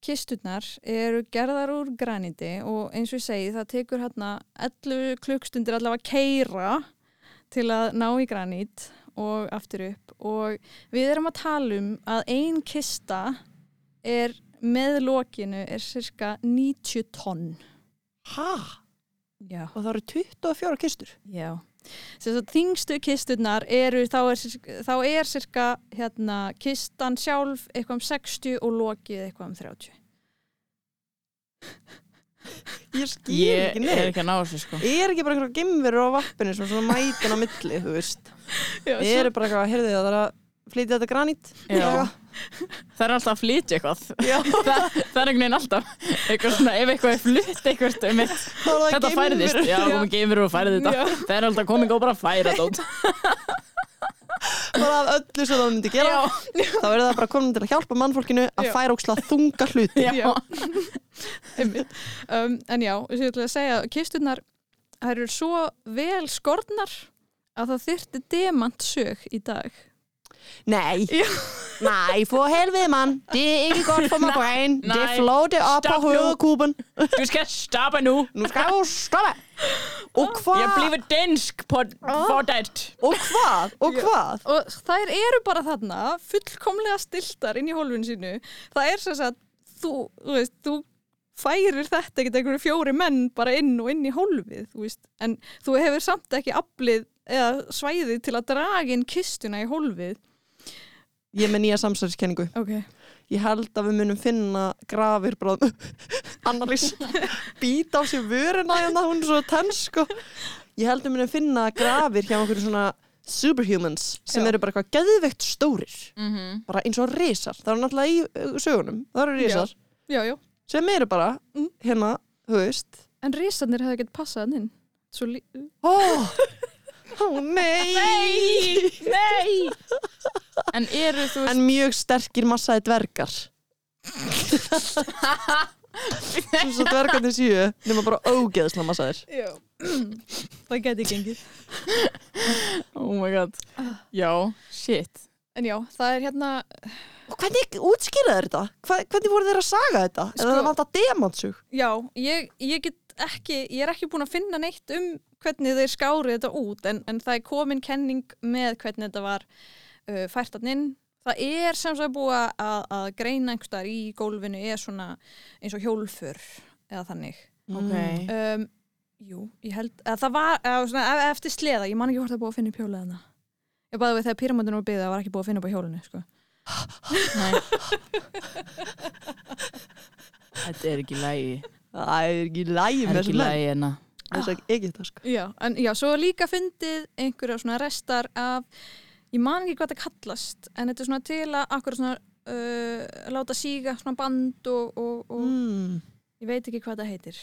kisturnar eru gerðar úr graniti og eins og ég segi það tekur hérna 11 klukkstundir allavega keira til að ná í granít og aftur upp og við erum að tala um að ein kista er með lokinu er cirka 90 tonn Ha? Já, Og það eru 24 kistur. Já. Sem sagt þingstu kisturnar eru þá er, þá er cirka hérna kistan sjálf eitthvað um 60 og lokið eitthvað um 30 Ég skil Ég ekki er neitt ekki að ná þessu sko. Er ekki bara eitthvað gemverur á vappinu sem svona mætin á milli, þú veist? Já, Ég er bara eitthvað, heyrðu þið að það er að flytja þetta granít. Já. Það er alltaf að flytja eitthvað. Já. það, það er einhvern veginn alltaf eitthvað svona, ef eitthvað er flutt eitthvað um eitt, það þetta færðist. Já, komið geimur og færði þetta. Já. Það er alltaf komið og bara færa þetta. Bara af öllu sem það myndi gera Þá er það bara komin til að hjálpa mannfólkinu að Já. færa óksla þunga hluti Já. Já. Um, en já, þess að ég ætla að segja kisturnar, þær eru svo vel skornar að það þyrfti demantsög í dag Nej, Ja. nej, for helvede mand Det er ikke godt for mig brain Det det op på Stop nu. hovedkuben Du skal stoppe nu. Nu skal du stoppe Og hvað? Jeg bliver dansk på for det. Og hvað? Og hvað? og þær eru bara þarna fullkomlega stiltar inn í hólfinu sínu það er sem sagt þú, þú veist, þú færir þetta ekkert einhverju fjóri menn bara inn og inn í hólfið þú veist, en þú hefur samt ekki aflið eða svæðið til að draga inn kistuna í hólfið Ég er með nýja samsæðiskenningu ok, Ég held að við munum finna grafir bráðum Annarlís Býta á sér vörina hérna Hún er svo tenn sko. Ég held að við munum finna grafir hjá okkur svona superhumans sem Já. eru bara eitthvað geðveikt stórir. Mhm. bara eins og risar, það er náttúrulega í uh, sögunum. Það eru risar. Já, já. Sem eru bara Mm. hérna, þú veist. En risarnir hefði ekkert passað hann inn. Svo lí... Ó, ó nei. Nei! En eru þú En mjög sterkir massaði dvergar Svo dvergarnir séu nema bara ógeðsla massaðir já. það geti gengið Oh my god. Já, shit. en já, það er hérna Og hvernig útskýraði þetta? Hva, hvernig voru þeir að saga þetta? Sko, Eða það vant að demantsug? Já, ég, ég get ekki, ég er ekki búin að finna neitt um hvernig þeir skárið þetta út en, en það er komin kenning með hvernig þetta var uh, fært að inn. Það er sem sagt búið að, að greina einhverstaðar í gólfinu er svona eins og hjólfur eða þannig. Ok. Um, jú, ég held, að það var að, svona, ef- eftir sleða, ég man ekki hvort það búið að finna upp hjólið þarna. Ég baði við þegar pyramidinu var byggðið, það var ekki búið að finna upp á hjólinu, sko. Nei. Þetta er ekki lægi. Það er ekki lægi Það með er ekki lægi hérna. Þess að ekki það sko Já, en já, svo líka fundið einhverja svona restar af, ég man ekki hvað það kallast, en þetta er svona til að akkur svona uh, láta síga svona band og, og, og mm. ég veit ekki hvað það heitir.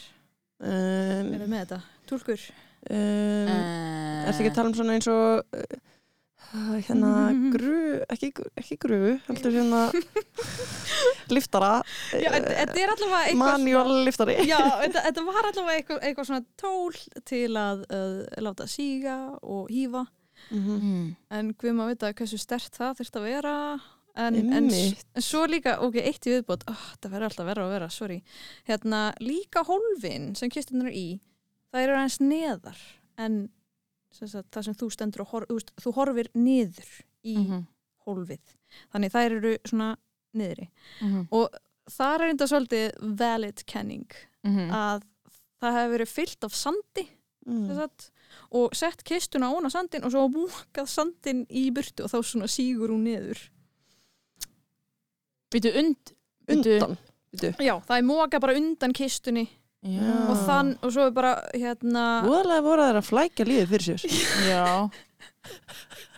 um, Er það með þetta? Túlkur? um, Uh, Er þetta ekki að tala um svona eins og uh, hérna gru, ekki, ekki grufu heldur hérna liftara er eitthvað manual liftari. Já, þetta, þetta var allavega eitthvað, eitthvað svona tól til að uh, láta síga og hýfa. Mhm. Mm. en hvað maður veit að hversu stert það þurft að vera. En, en, en svo líka, ok, eitt í viðbót. Oh, það verður alltaf verða að vera, sorry. Hérna, líka hólfin sem kistunar er í það eru aðeins neðar en sem sagt, það sem þú stendur og hor, þú, horfir niður í Mhm. hólfið. Þannig þær eru svona niðri Mhm. og það er enda svolítið valid kenning Mhm. að það hefur verið fyllt af sandi Mm. sem sagt, og sett kistuna óna sandin og svo múkað sandin í burtu og þá svona sígur hún niður Býtu und undan Býtu. já, það er móka bara undan kistunni Já. og þann, og svo er bara hérna voðalega voru þær að flækja lífið fyrir sér Já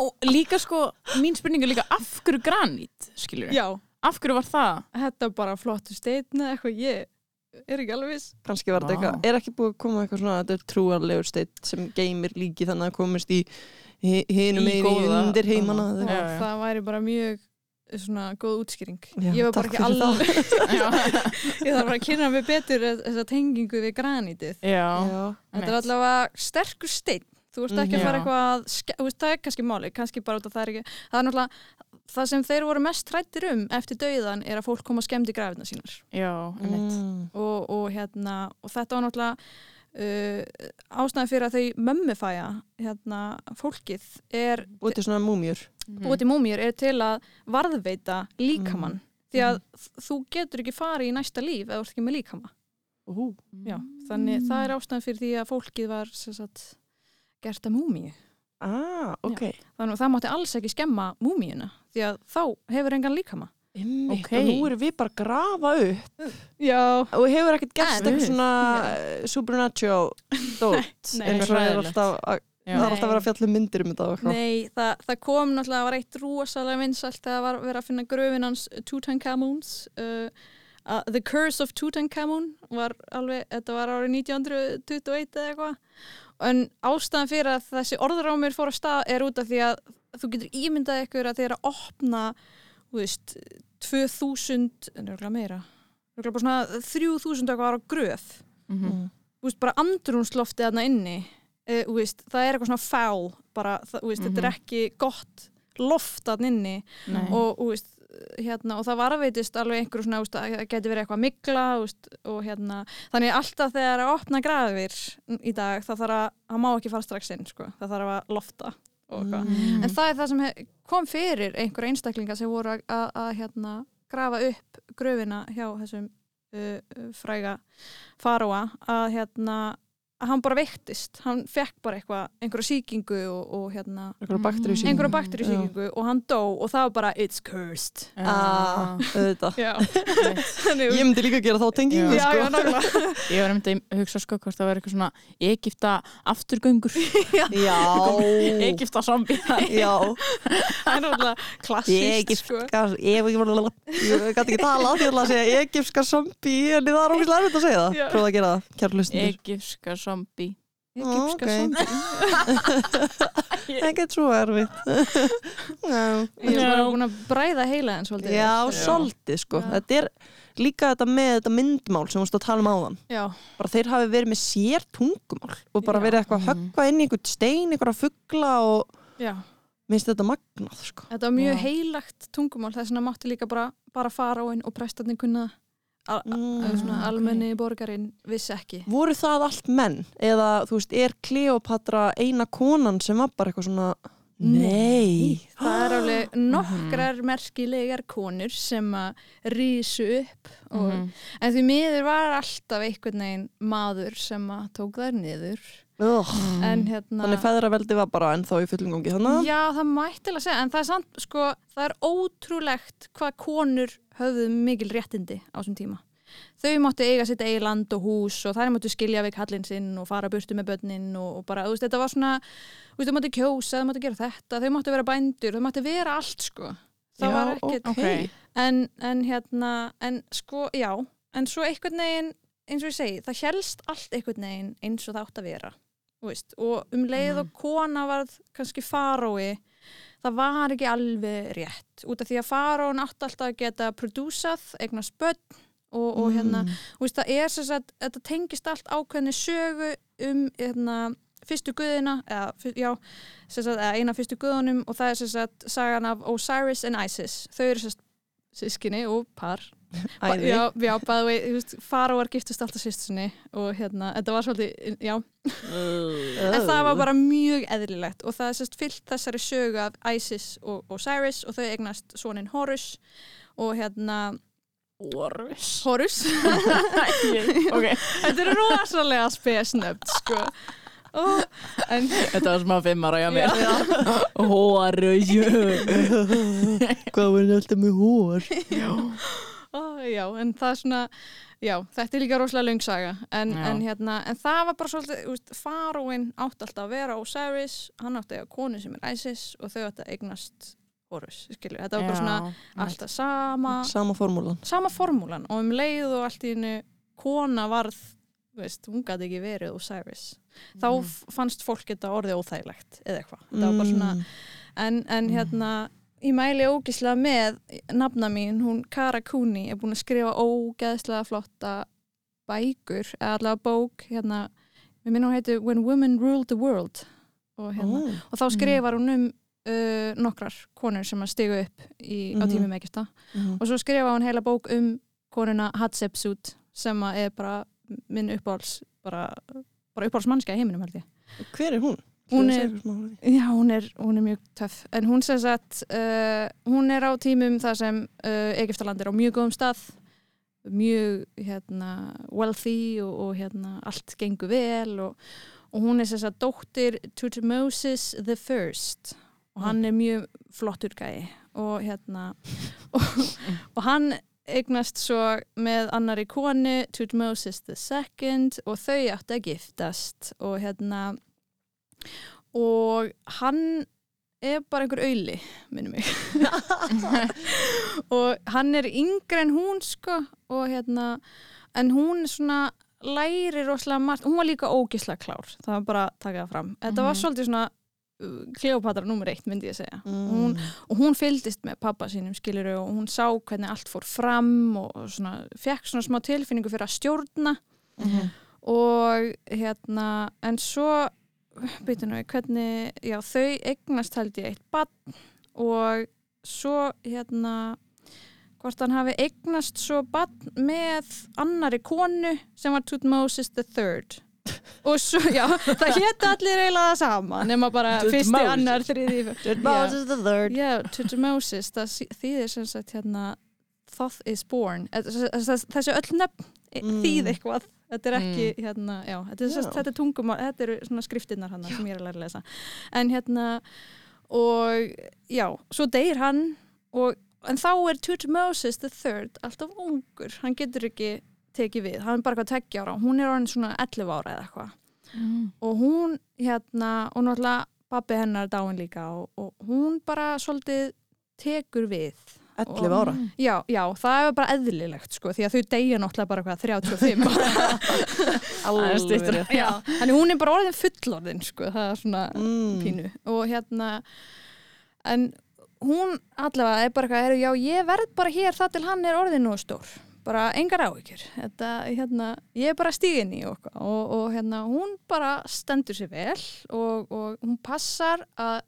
Og líka sko mín spurning er líka af hverju granít skilur já, Af hverju var það? þetta er bara flottu steitna eitthvað ég er ekki alveg viss. Kannski var þetta eitthvað, er ekki búið að koma eitthvað svona þetta er trúarlegur steitt sem geymir líki þannig að komist í hi- hinum Í megin í góða- undir heimana Já, og já. það væri bara mjög svona góð útskýring. Já, ég var bara ekki alveg Já, ég þarf bara að kynna mig betur þessa tengingu við granítið. Já. Já. Þetta er allavega sterkur steinn. Þú veist ekki að fara eitthvað þú veist, það er kannski máli, kannski bara út af það er ekki, það er náttúrulega, það sem þeir voru mest trættir um eftir dauðan er að fólk koma skemmt í grafina sínar já. Mm. og, og hérna, og þetta var náttúrulega uh, ástæðan fyrir að þau mömmufæja, hérna, fólkið er, þetta er svona múmjur Mhm. búið til múmjur, er til að varðveita líkamann, því að þú getur ekki farið í næsta líf eða þú ert ekki með líkama. Ú. Já, þannig það er ástæðan fyrir því að fólkið var, sem sagt, gert að múmíu. ah, ok Þannig að það mátti alls ekki skemma múmíuna því að þá hefur engan líkama. Einmitt, Ok. og nú erum við bara að grafa upp Já. og hefur ekkert En- eitthvað svona uh, supernatural dót Nei, eins og það er alltaf að, Já. það er alltaf að vera að fjalla um myndir um þetta og eitthvað. Nei, það, það kom náttúrulega, það var eitt rosalega vinsælt þegar var verið að finna gröfin hans Tutankhamons. Uh, uh, The Curse of Tutankhamon var alveg, þetta var árið 1921 eða eitthvað. En ástæðan fyrir að þessi orðrámur fór að stað er út af því að þú getur ímyndað ykkur að er að opna, þú veist, 2000, en það er meira, það er bara svona 3000 eitthvað á gröf. Mhm. Mm. þú veist, bara andrúnsloftið þarna inni uh, veist, það er eitthvað svona fál bara, það, þú veist, þetta er Mhm. ekki gott loft þarna inni Nei. og, þú veist, hérna, og það varveitist alveg einhverju svona, veist, að það geti verið eitthvað mikla veist, og hérna þannig alltaf þegar að opna grafir í dag það þarf að, það má ekki fara strax inn sko. það þarf að lofta Mm. en það er það sem kom fyrir einhverja einstaklinga sem voru að, að, að hérna, grafa upp gröfina hjá þessum uh, fræga faróa að hérna að hann bara veiktist, hann fekk bara eitthvað einhverja sýkingu og, og hérna einhverja einhverja Mm, og hann dó og það var bara it's cursed. Ah, auðvitað. Já, ég myndi líka gera þá tengingu sko. Ég var einmitt að hugsa sko hvort það var eitthvað svona Egipta afturgöngur. Já, Egipta zombie. Já. Það er náttúrulega klassíst sko. Ég, gæti ekki tala því að segja Egipska zombie en það er ógislega erfitt að segja það. Prófa að gera það, kjær hlustundur Egipska zombie Egypska ok. zombie. Ekkert svo erfitt. Já, ég er bara búin að bræða heila en svolítið já svolítið sko. Já. þetta er líka þetta með þetta myndmál sem þú varst að tala um áðan. Já, bara þeir hafi verið með sér tungumál og bara Já. verið eitthvað að höggva inn í einhvern stein, einhverja fuggla og já. minnst þetta magnað sko. Þetta var mjög Já. heilagt tungumál þess vegna mátti líka bara, bara fara á einn og prestarnir kunna al, Mm, mm, almenni borgarinn vissi ekki. voru það allt menn? Eða þú veist, er Kleopatra eina konan sem var bara eitthvað svona? Nei, Það er alveg nokkrar merkilegar konur sem að rísu upp og, Mhm. en því miður var alltaf einhvern veginn maður sem að tók þær niður. En hérna þannig feðraveldi var bara ennþá í fullum gangi þannig Já, það mætti alveg að segja, en það er samt, sko, það er ótrúlegt hvað konur höfðu mikil réttindi á þessum tíma. Þau máttu eiga sitt eigi land og hús og þær máttu skilja við kallinn sinn og fara burtu með börnin og, og bara, þú veist, þetta var svona, þú veist, þau máttu kjósa, þau máttu gera þetta, þau máttu vera bændur, þau máttu vera allt, sko. Það Já, var ekkert, ok. Ok. en, en hérna, en sko, já, en svo einhvern veginn, eins og ég segi, það helst allt einhvern veginn eins og það átt að vera. þú veist, og um leið og kona varð kannski farói það var ekki alveg rétt. Út af því að faróin átti alltaf að geta prodúsað, eignast börn og, og hérna, þú veist, það er sem sagt, þetta tengist allt ákveðni sögu um hérna, fyrstu guðina eða, já, sem sagt, eða eina fyrstu guðunum og það er sem sagt sagan af Osiris and Isis. Þau eru sem sagt sískinni og par Æði. Já, já, bæði vei, þú veist, faróar giftust alltaf sýstinni og hérna, þetta var svolítið, já, en það var bara mjög eðlilegt og það er sérst fyllt þessari sögu af Isis og Osiris og þau eignast sonin Horus og hérna Horus, Ok, þetta er rosalega spesnöfn, sko. Oh, en þetta var smá fimm ára hjá mér. Orvis Hvað var þetta með hór? oh, já, en það er svona já, þetta er líka rosalega löngsaga en, en hérna, en það var bara svolítið úst, faróin átti alltaf að vera Osiris, hann átti að konu sem er Isis og þau átti að eignast Horus, skilur, þetta var bara svona alltaf sama, Sama formúlan. sama formúlan og um leið og allt í hennu kona varð, þú veist, hún gæti ekki verið Osiris, þá Mhm. f- fannst fólk þetta orðið óþægilegt eða eitthvað, það var bara svona Mm. en, en hérna ég mæli ógeðslega með nafna mín, hún Kara Cooney er búin að skrifa ógeðslega flotta bækur, eða allavega bók hérna, við minnum hún heiti When Women Ruled the World og, hérna, Ó. og þá skrifar hún um uh, nokkrar konur sem að stigu upp í, á Mhm. tímum ekkista Mhm. og svo skrifa hún heila bók um konuna Hatshepsut sem að er bara minn uppáhalds bara, bara uppáhalds mannskja í heiminum held ég Hver er hún? Hún er-? Já, hún er, hún er mjög töff. En hún sem sagt uh, hún er á tímum þar sem uh, Egiptaland er á mjög góðum stað mjög hérna, wealthy og, og hérna, allt gengur vel og, og hún er sem sagt dóttir Tutmosis the First. Og hann er mjög flottur gæi og hérna og, og hann eignast svo með annari konu Tutmosis the Second og þau átti að giftast og hérna og hann er bara einhver auðli minnum mig og hann er yngri en hún sko og hérna en hún svona læri rosalega margt, hún var líka ógislega klár það var bara að taka það fram þetta var Mhm. svolítið svona uh, Kleopatra nummer eitt myndi ég segja Mm. hún, og hún fylgdist með pappa sínum skiluru og hún sá hvernig allt fór fram og, og svona, fekk svona smá tilfinningu fyrir að stjórna Mhm. og hérna en svo nú, við, hvernig, já þau eignast held ég eitt bann og svo hérna hvort hann hafi eignast svo bann með annari konu sem var Tutmosis the Third og svo, já, það hétt allir eiginlega það sama, nema bara fyrsti, Tutmosis. annar, þriði Tutmosis the third. Já, Tutmosis, það þýðir sem sagt hérna Thoth is born Eh, þess- þess- þessi öll nöfn Mm. þýð eitthvað þetta er ekki, hérna, já þetta er, þetta er tungum, þetta eru svona skriftinnar hann sem ég er að læra að lesa. En hérna, og já, svo deyr hann og, en þá er Tutmosis the third alltaf ungur, hann getur ekki tekið við, hann er bara hvað teggja ára. Hún er orðin svona 11 ára eða eitthvað. Og hún hérna og náttúrulega pappi hennar er dáin líka og, og hún bara svolítið tekur við 11 ára. já, já, það er bara eðlilegt sko, því að þau deyja náttúrulega bara hvað 35 Alveg styttra. rétt. já, þannig hún er bara orðin fullorðin sko, það er svona Mm. pínu og hérna en hún allavega er bara eitthvað, "Heyrðu, já ég verð bara hér það til hann er orðin nú stór bara engar áhyggjur þetta, hérna, ég er bara stígin í og, og, og hérna, hún bara stendur sér vel og, og hún passar að,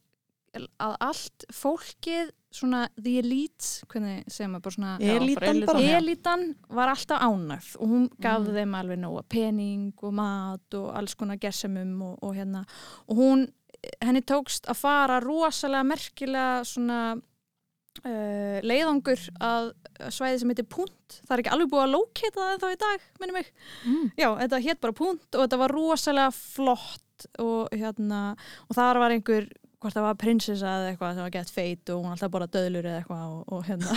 að allt fólkið svona the elite hvernig segir maður bara svona Elítan bara. Elitan var alltaf ánægð og hún gaf Mhm. þeim alveg nóga pening og mat og alls konar gersemum og, og hérna og hún, henni tókst að fara rosalega merkilega svona uh, leiðangur að svæði sem heitir Punt það er ekki alveg búið að lóketa það þá í dag minnum mig, Mm. já, þetta hétt bara Punt og þetta var rosalega flott og hérna, og þar var einhver hvort það var prinsessa eða eitthvað sem var gett feit og hún alltaf bara döðlur eða eitthvað og, og hérna.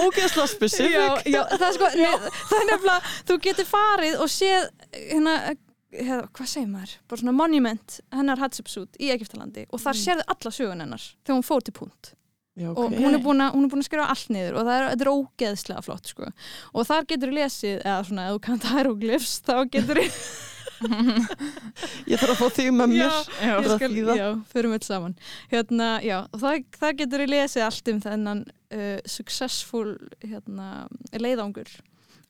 Ógeðslega specific. já, já, það er sko það er nefnilega, þú getur farið og séð hérna, hérna, hvað segir maður? Bara svona monument hennar Hatshepsut í Egiptalandi og þar Mm. sérðu alla sögun hennar þegar hún fór til punt. Já, og hún er búin að, er að skrifa allt niður og það er, er ógeðslega flott sko. og þar getur lesið, eða svona ef þú kannt hieroglyphs, þá getur Ég þarf að fá þig með mér. Já. Ég skal- já, förum öll saman hérna, já, það, það getur þú lesið allt um þennan uh, successful hérna, leiðangur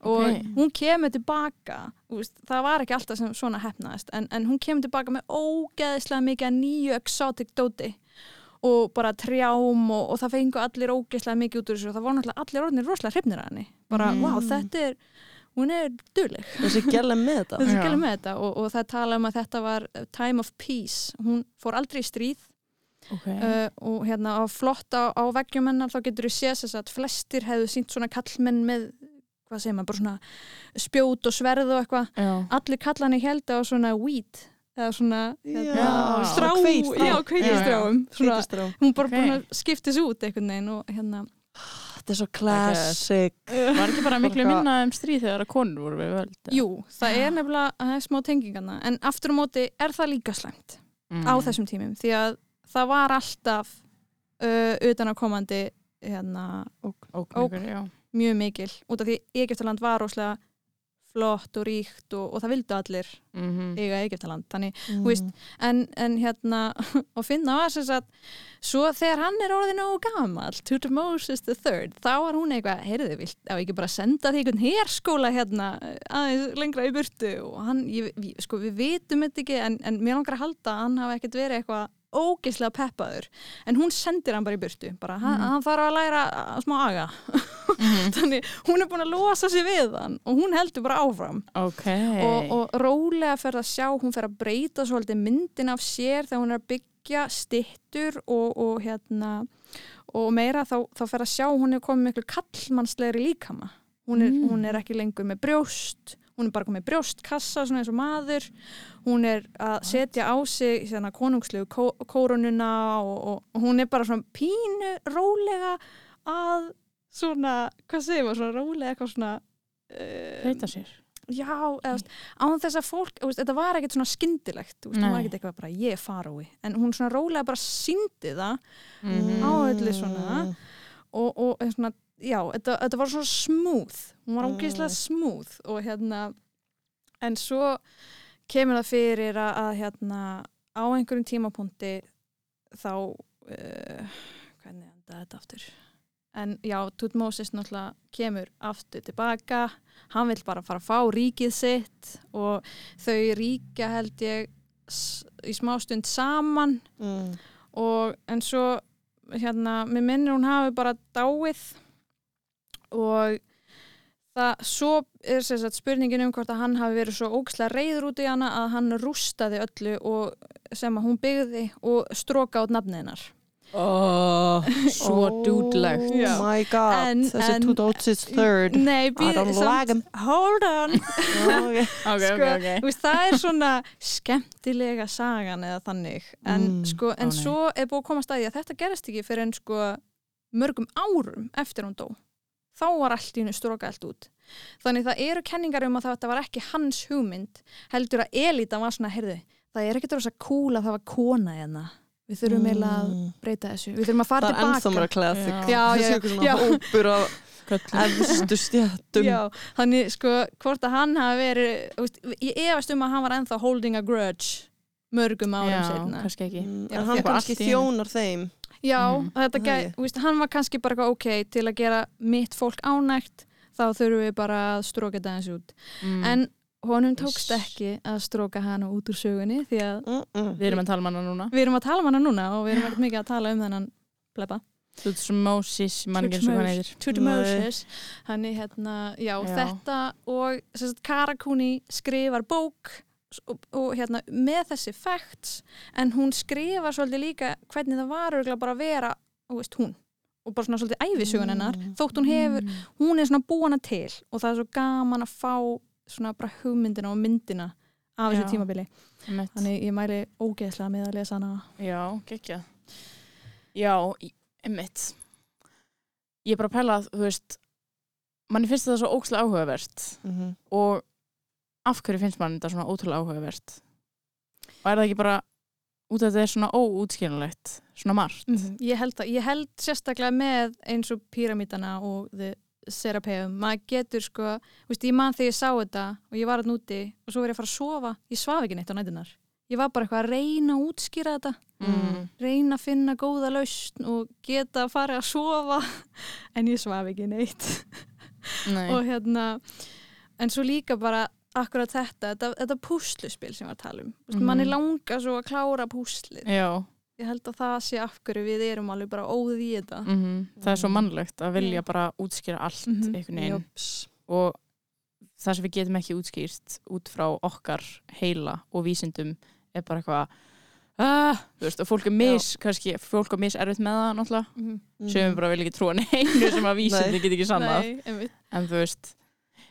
og Ok. hún kemur tilbaka þú veist, það var ekki alltaf sem svona hefnaðist en, en hún kemur tilbaka með ógeðslega mikið nýju exotic dóti og bara trjám og, og það fengu allir ógeðslega mikið út úr þessu og það voru náttúrulega allir orðinir rosalega hrifnir að henni bara, Mm. wow, þetta er hún er duðleg Þessi gæla með þetta. gæla með þetta og, og það tala um að þetta var time of peace. Hún fór aldrei í stríð. Okay. uh, og hérna á flott á, á veggjum hennar þá getur við séð þess að flestir hefðu sínt svona kallmenn með hvað segir maður, bara svona spjót og sverð og eitthvað. Allir kallanir held á svona weed eða svona hérna, strá, já, Hveitistrá. hún bara Ok. búin að skipta þessu út einhvern veginn og hérna Þetta er svo classic. Var ekki bara miklu minna um stríð þegar að konur voru við völd? jú, það er nefnilega það er smá tengingarna, en aftur á móti er það líka slæmt mm. á þessum tímum því að það var alltaf uh, utanakomandi hérna, ók, ók. já. mjög mikil út af því Egyptaland var rosalega flott og ríkt og, og það vildu allir Mm eiga Egyptaland þannig, Mm. þú veist, en, en hérna og finna var sem sagt svo þegar hann er orðin og gamall Tutmosis the third, þá var hún eitthvað heyrðu, vilt á ekki bara senda því einhvern herskóla hérna aðeins lengra í burtu og hann, ég, sko við vitum þetta ekki en, en mér langar að halda að hann hafi ekkert verið eitthvað ógeðslega peppaður en hún sendir hann bara í burtu bara, hann, Mhm. hann þarf að læra að smá aga Mhm. þannig hún er búin að losa sig við hann og hún heldur bara áfram Ok. og, og rólega fer að sjá, hún fer að breyta svolítið myndin af sér þegar hún er að byggja stittur og, og hérna og meira þá, þá fer að sjá hún er komið miklu kallmannslegri líkama hún er, Mm. hún er ekki lengur með brjóst hún er bara komið brjóstkassa svona eins og maður hún er að setja á sig svona konungslegu kó, kórununa og, og, og hún er bara svona pínu rólega að svona, hvað segir maður, svona rólega eitthvað svona uh, Breyta sér. Já, eða, án þess að fólk, veist, þetta var ekkert svona skyndilegt, veist, hún var ekkert eitthvað bara ég er farói, en hún svona rólega bara síndi það Mhm. á öllu svona. og, og eða svona, já, þetta, þetta var svona smooth, hún var ógeðslega smooth og hérna, en svo kemur það fyrir að, að hérna, á einhverjum tímapunkti þá, uh, hvernig enda þetta aftur? En já, Tutmosis náttúrulega kemur aftur tilbaka, hann vill bara fara að fá ríkið sitt og þau ríkja held ég í smástund saman Mm. og en svo hérna, mér minnir hún hafi bara dáið og það, svo er sem sagt spurningin um hvort að hann hafi verið svo ógislega reyður út í hana að hann rústaði öllu og, sem að hún byggði og stróka át nafnið hennar Oh, Svo dúdlegt. Oh my god, En- þessi en- Tudosis third. Nei, I býð, like him. hold on Oh, okay. Ok, Sko, ok, ok. Þú veist, það er svona skemmtilega sagan eða þannig en, Mm. sko, en Ó, svo er búið að koma staði að þetta gerist ekki fyrir en sko mörgum árum eftir hún dó þá var allt í hennu stróka allt út þannig það eru kenningar um að þetta var ekki hans hugmynd heldur að Elita var svona, heyrðu, það er ekkert rosa cool að það var kona hérna við þurfum eiginlega að Mm. breyta þessu við þurfum að fara Það er ennþá tilbaka mér að classic. Já. Já, já, svona já. hópur af Köllum. efstu stjættum. Já, þannig sko hvort að hann hafi verið veist, ég efast um að hann var ennþá holding a grudge mörgum árum Já, setna kannski ekki. Mm, Já, En hann kannski þjónar þeim. Já, Mhm. þetta Það gæ, ekki. þú veist, hann var kannski bara eitthvað ok til að gera mitt fólk ánægt þá þurfum við bara að stróka þetta eins út Mm. en honum tókst ekki að stróka hana út úr sögunni því að Mm -mm. Við erum að tala um hana núna. við erum að tala um hana núna og við erum ekkert mikið að tala um þennan plebba Tutmosis, mann ekki eins og hann heitir. Tutmosis hann er hérna, já, Já. þetta og Karakuni skrifar bók og, og hérna með þessi facts en hún skrifar svolítið líka hvernig það var bara að vera veist, hún og bara svona svolítið æfisugun hennar Mm. þótt hún hefur, hún er svona búana til og það er svo gaman að fá svona bara hugmyndina og myndina af þessu tímabili Einmitt. þannig ég mæli ógeðslega með að lesa hana Já, gekkja. Já, einmitt. Ég er bara að pæla að, þú veist, manni finnst þetta svo ókslega áhugavert Mhm. og af hverju finnst mann þetta svona ótrúlega áhugavert? Og er það ekki bara út af þetta er svona óútskiljanlegt svona margt Mhm. Ég held, að, ég held sérstaklega með eins og píramítana og serapeum, maður getur sko, veist, ég man þegar ég sá þetta og ég var að núti og svo ég að fara að sofa, ég svaf ekki neitt á nætunar. Ég var bara eitthvað að reyna að útskýra þetta, mm. reyna að finna góða lausn og geta að fara að sofa, en ég svaf ekki neitt. Nei. og hérna, en svo líka bara akkurat þetta, þetta, þetta púsluspil sem við að tala um. Mm Mhm. Manni langar svo að klára púslið. Já, Ég held að það sé af hverju við erum alveg bara óðið í þetta. mhm. það er svo mannlegt að vilja Já. bara útskýra allt Mhm. einhvern veginn Jóps. og það sem við getum ekki útskýrt út frá okkar heila og vísindum er bara eitthvað ah, þú veist, og fólk er mis kannski, fólk er mis erfitt með það náttúrulega Mm sem við bara vil ekki trúa neinu sem að vísindi Nei. get ekki sannað Nei, einmitt. en þú veist,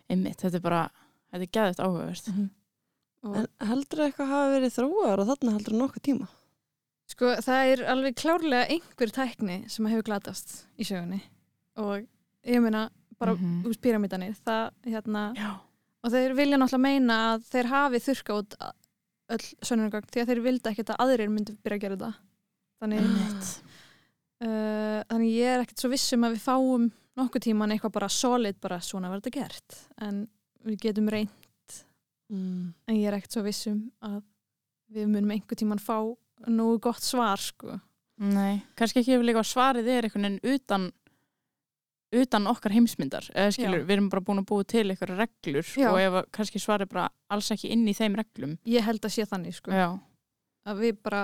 einmitt, þetta er bara þetta er geðvægt áhugavert Og, En heldur eitthvað hafi verið þróar og þarna heldur nokkuð tíma? sko, það er alveg klárlega einhver tækni sem hefur glatast í sögunni og ég meina bara mm. -hmm. úr píramítanir það, hérna, Já, og þeir vilja náttúrulega meina að þeir hafi þurrka út öll sönnunargögn því að þeir vildi ekkert að aðrir myndi byrja að gera þetta þannig, uh, þannig ég er ekkert svo vissum að við fáum nokkuð tíman eitthvað bara solid bara svona var þetta gert en við getum reynd Mm. en ég er ekkert svo vissum að við munum einhver tíman fá nógu gott svar sko. Nei, kannski ekki líka svarið er einhvern veginn utan utan okkar heimsmyndar. Eða skilur, við erum bara búin að búa til eitthvað reglur Já. og ef kannski svarið bara alls ekki inn í þeim reglum. Ég held að sé þannig sko. Já, að við bara,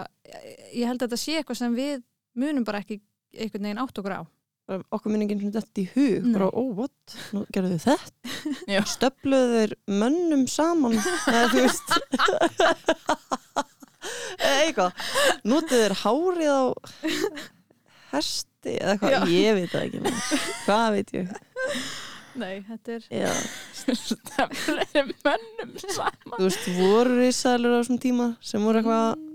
ég held að þetta sé eitthvað sem við munum bara ekki einhvern veginn átt okkur á Okkur minningin sem þetta í hug, bara, ó, what? Nú gerðu þau þetta? Stöfluðu þeir mönnum saman? Eða þú veist Eða eitthvað Nútið þeir hárið á hesti eða eitthvað, ég veit það ekki maður. Hvað veit ég? Nei, þetta er er mönnum saman Þú veist, voru risaðlur á þessum tíma sem voru eitthvað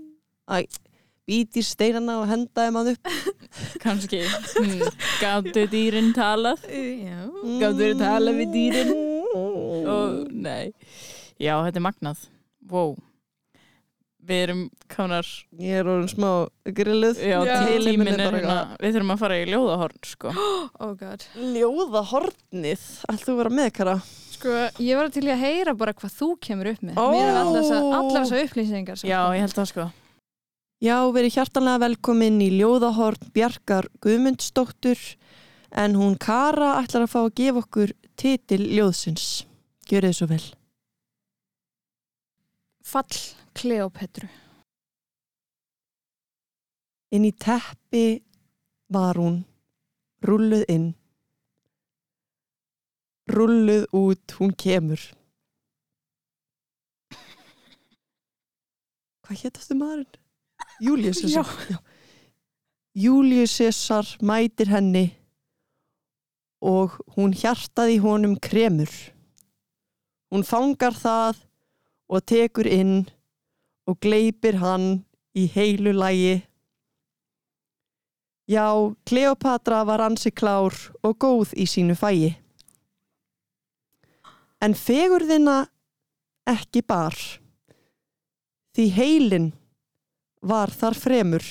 að býti steinana og henda þeim að upp. Kannski. Hmm. gáttu dýrin talað? Já, gáttu þeir tala við dýrin? Og nei. Já, þetta er magnað. Wow. við erum kannar Ég er orðin smá grilluð. Já, Já. tí- Tíminn er hérna við þurfum að fara í ljóðahorn sko. oh god. Ljóða hornið Allt þú vera með, Kara? Sko, ég var til að heyra bara hvað þú kemur upp með. Ó. Mér er allar þessar upplýsingar sem já, ég held það sko Já, verið hjartanlega velkomin í Ljóðahorn Bjarkar Guðmundsdóttur en hún Kara ætlar að fá að gefa okkur titil ljóðsins. Gjörið þið svo vel. Fall Kleopetru Inn í teppi var hún, rulluð inn. Rulluð út, hún kemur. Hvað hétt aftur maðurinn? Július Cæsar. Já. Július Cæsar mætir henni og hún hjartaði honum kremur. Hún fangar það og tekur inn og gleipir hann í heilu lægi Já, Kleopatra var ansi klár og góð í sínu fægi. En fegurðina ekki bar, því heilin var þar fremur.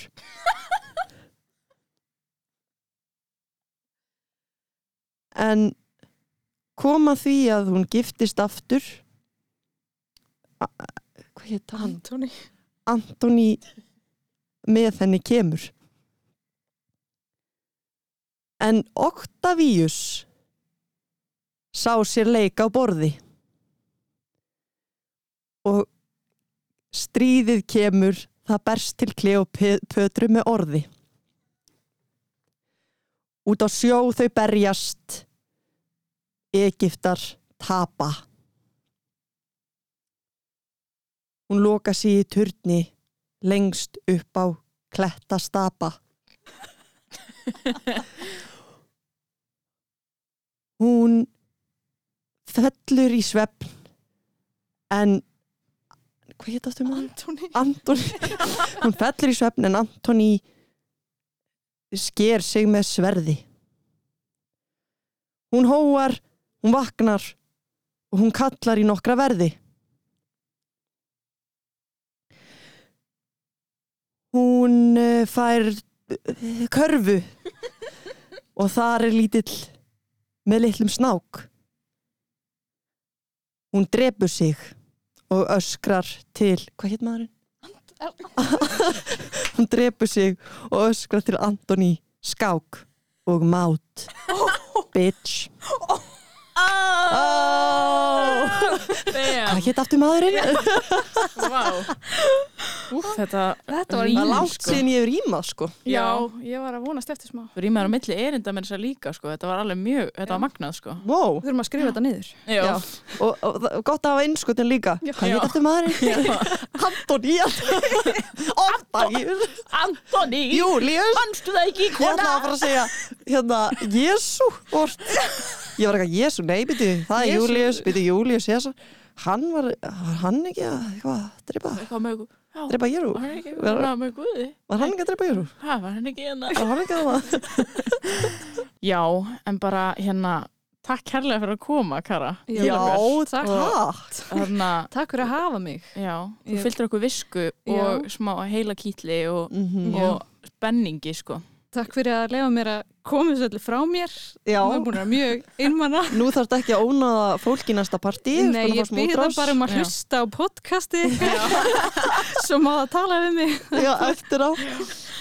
En koma því að hún giftist aftur, hvað hétt hann? Antoni Antoni með henni kemur. En Octavius sá sér leik á borði og stríðið kemur það berst til Kleopötru með orði. Út á sjó þau berjast, Egiptar tapa. Hún loka sig í turni lengst upp á klettastapa. Hún fellur í svefn en hvað hétt aftur maður? Antoni Antoni hún fellur í svefn en Antoni sker sig með sverði. Hún hóar hún vaknar og hún kallar í nokkra verði. Hún uh, fær uh, körfu og þar er lítill með litlum snák. Hún drepur sig og öskrar til hvað hétt maðurinn? hún drepur sig og öskrar til Antoni skák og mát bitch oh. Hvað hétt aftur maðurinn? Vá Úf, þetta Þetta var er langt sko. síðan ég hef rýmað sko. Já, ég var að vonast eftir smá. Rýmar á milli erinda með þess að líka sko. Þetta var alveg mjög, þetta var magnað sko. wow. Við þurfum að skrifa þetta niður. Já, Já. og, og, og gott að hafa innskotin líka. Já. hvað hétt aftur maðurinn? Antoni Óttægir Antoni, Július fannstu það ekki Ég ætla að fara að segja hérna, Jésu. Ég var eitthvað, Jésu, nei, byrju Það er. Július, byrju, Július Jésu Hann var, var hann ekki að eitthvað, drepa, Eitthvað Já, drepa Jéru var hann ekki Var- var hann ekki að drepa Jéru? Ha, var hann ekki hérna? Var hann ekki að það? Já, en bara hérna Takk kærlega fyrir að koma, Kara Já, takk. takk að, Takk fyrir að hafa mig já, þú fylgdur okkur visku og smá heila kýtli og, Mhm. og spenningi, sko Takk fyrir að lefa mér að koma þessu öllu frá mér. Já, Nú er búin að vera mjög einmanna nú þarf þetta ekki að ónaða fólk í næsta partí Nei, ég býða bara um að Já. hlusta á podcasti Svo má það tala við mig. Já, eftir á.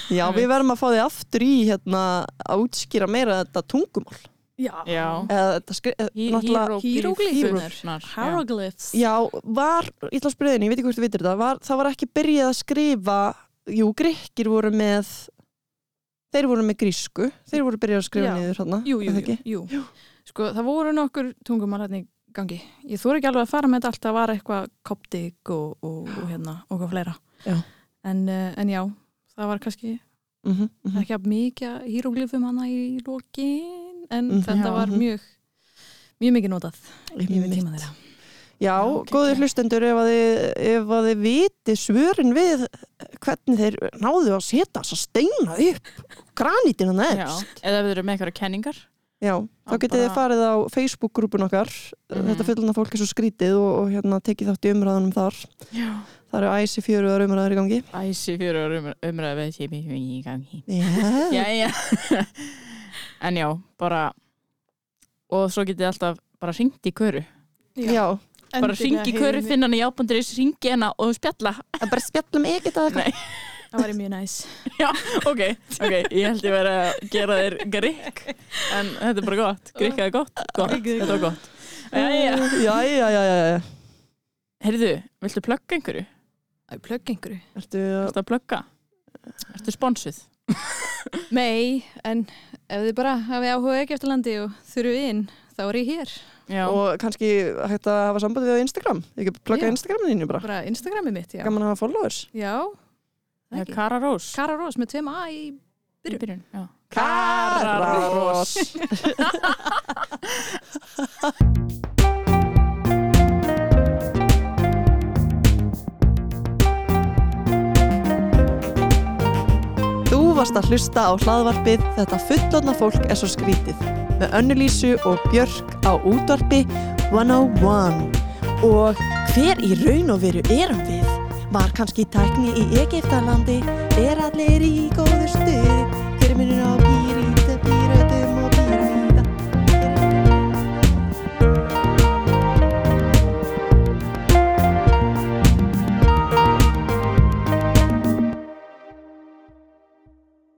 Já, við verðum að fá því aftur í hérna að útskýra meira þetta tungumál. Já, Já, eða þetta skri, Hí- náttúrulega híróglýfurnar. Já. Hieroglyphs. Já, var, ég ætla að spyrja þín, ég veit ekki hvort þú vitir þetta, var, það var ekki byrjað að skrifa, jú, grikkir voru með, þeir voru með grísku, þeir voru byrjað að skrifa Já. niður þarna, Jú, jú, jú, jú. Sko, það voru nokkur tungumál hérna í gangi. Ég þóri ekki alveg að fara með þetta allt, það var eitthvað koptik og, og, og hérna, og hvað fleira. Já. En, uh, en já, það var kannski Mm -hmm, ekki að mikið híróglifum hana í lokin, en Mhm. þetta Já. var mjög, mjög mikið notað Einmitt. tíma þeirra. Já, Já, góðir hlustendur, ef að, þið, ef að þið viti svörin við hvernig þeir náðu að setja þess að steina upp granítina Já, neðst. eða við erum með eitthvað kenningar Já, þá Já, getið þið farið á Facebook-grúpun okkar, Mhm. þetta fullana fólk er svo skrítið og, og hérna tekið þátt í umræðunum þar. Já Það eru æsi fjöruðar umræður í gangi. Æsi fyrir um, tími í gangi Já, Já, já En já, bara og svo getið alltaf bara ringt í köru já. Bara ringt í köru, finna hana í ábunduris ringi hana og spjalla að bara spjallum ekkert að Nei, Það var mjög næs. ok, ok, ég held ég verið að gera þér grikk en þetta er bara gott, grikk er gott, gott er þetta var gott Jæja, já, já, já, já, já. heyrðu, viltu plugga einhverju? Það plögg einhverju. Ertu að Ertu að plugga? Ertu sponsuð? Nei, en ef þið bara hafið áhuga ekki eftir landi og þurfið inn, þá er ég hér. Já, og kannski hægt að hafa samband við á Instagram. Ekki plugga Já. Instagramin þínu bara. Bara Instagramið mitt, já. gaman að hafa followers. Já. Kara Rós. Kara Rós með tveim A í í byrjun. já. Kararós Þú varst að hlusta á hlaðvarpið Þetta fullotna fólk er svo skrítið með Önnulísu og Björk á útvarpi 101 og hver í raun og veru erum við? Var kannski tækni í Egiptalandi? Er allir í góðu stuði?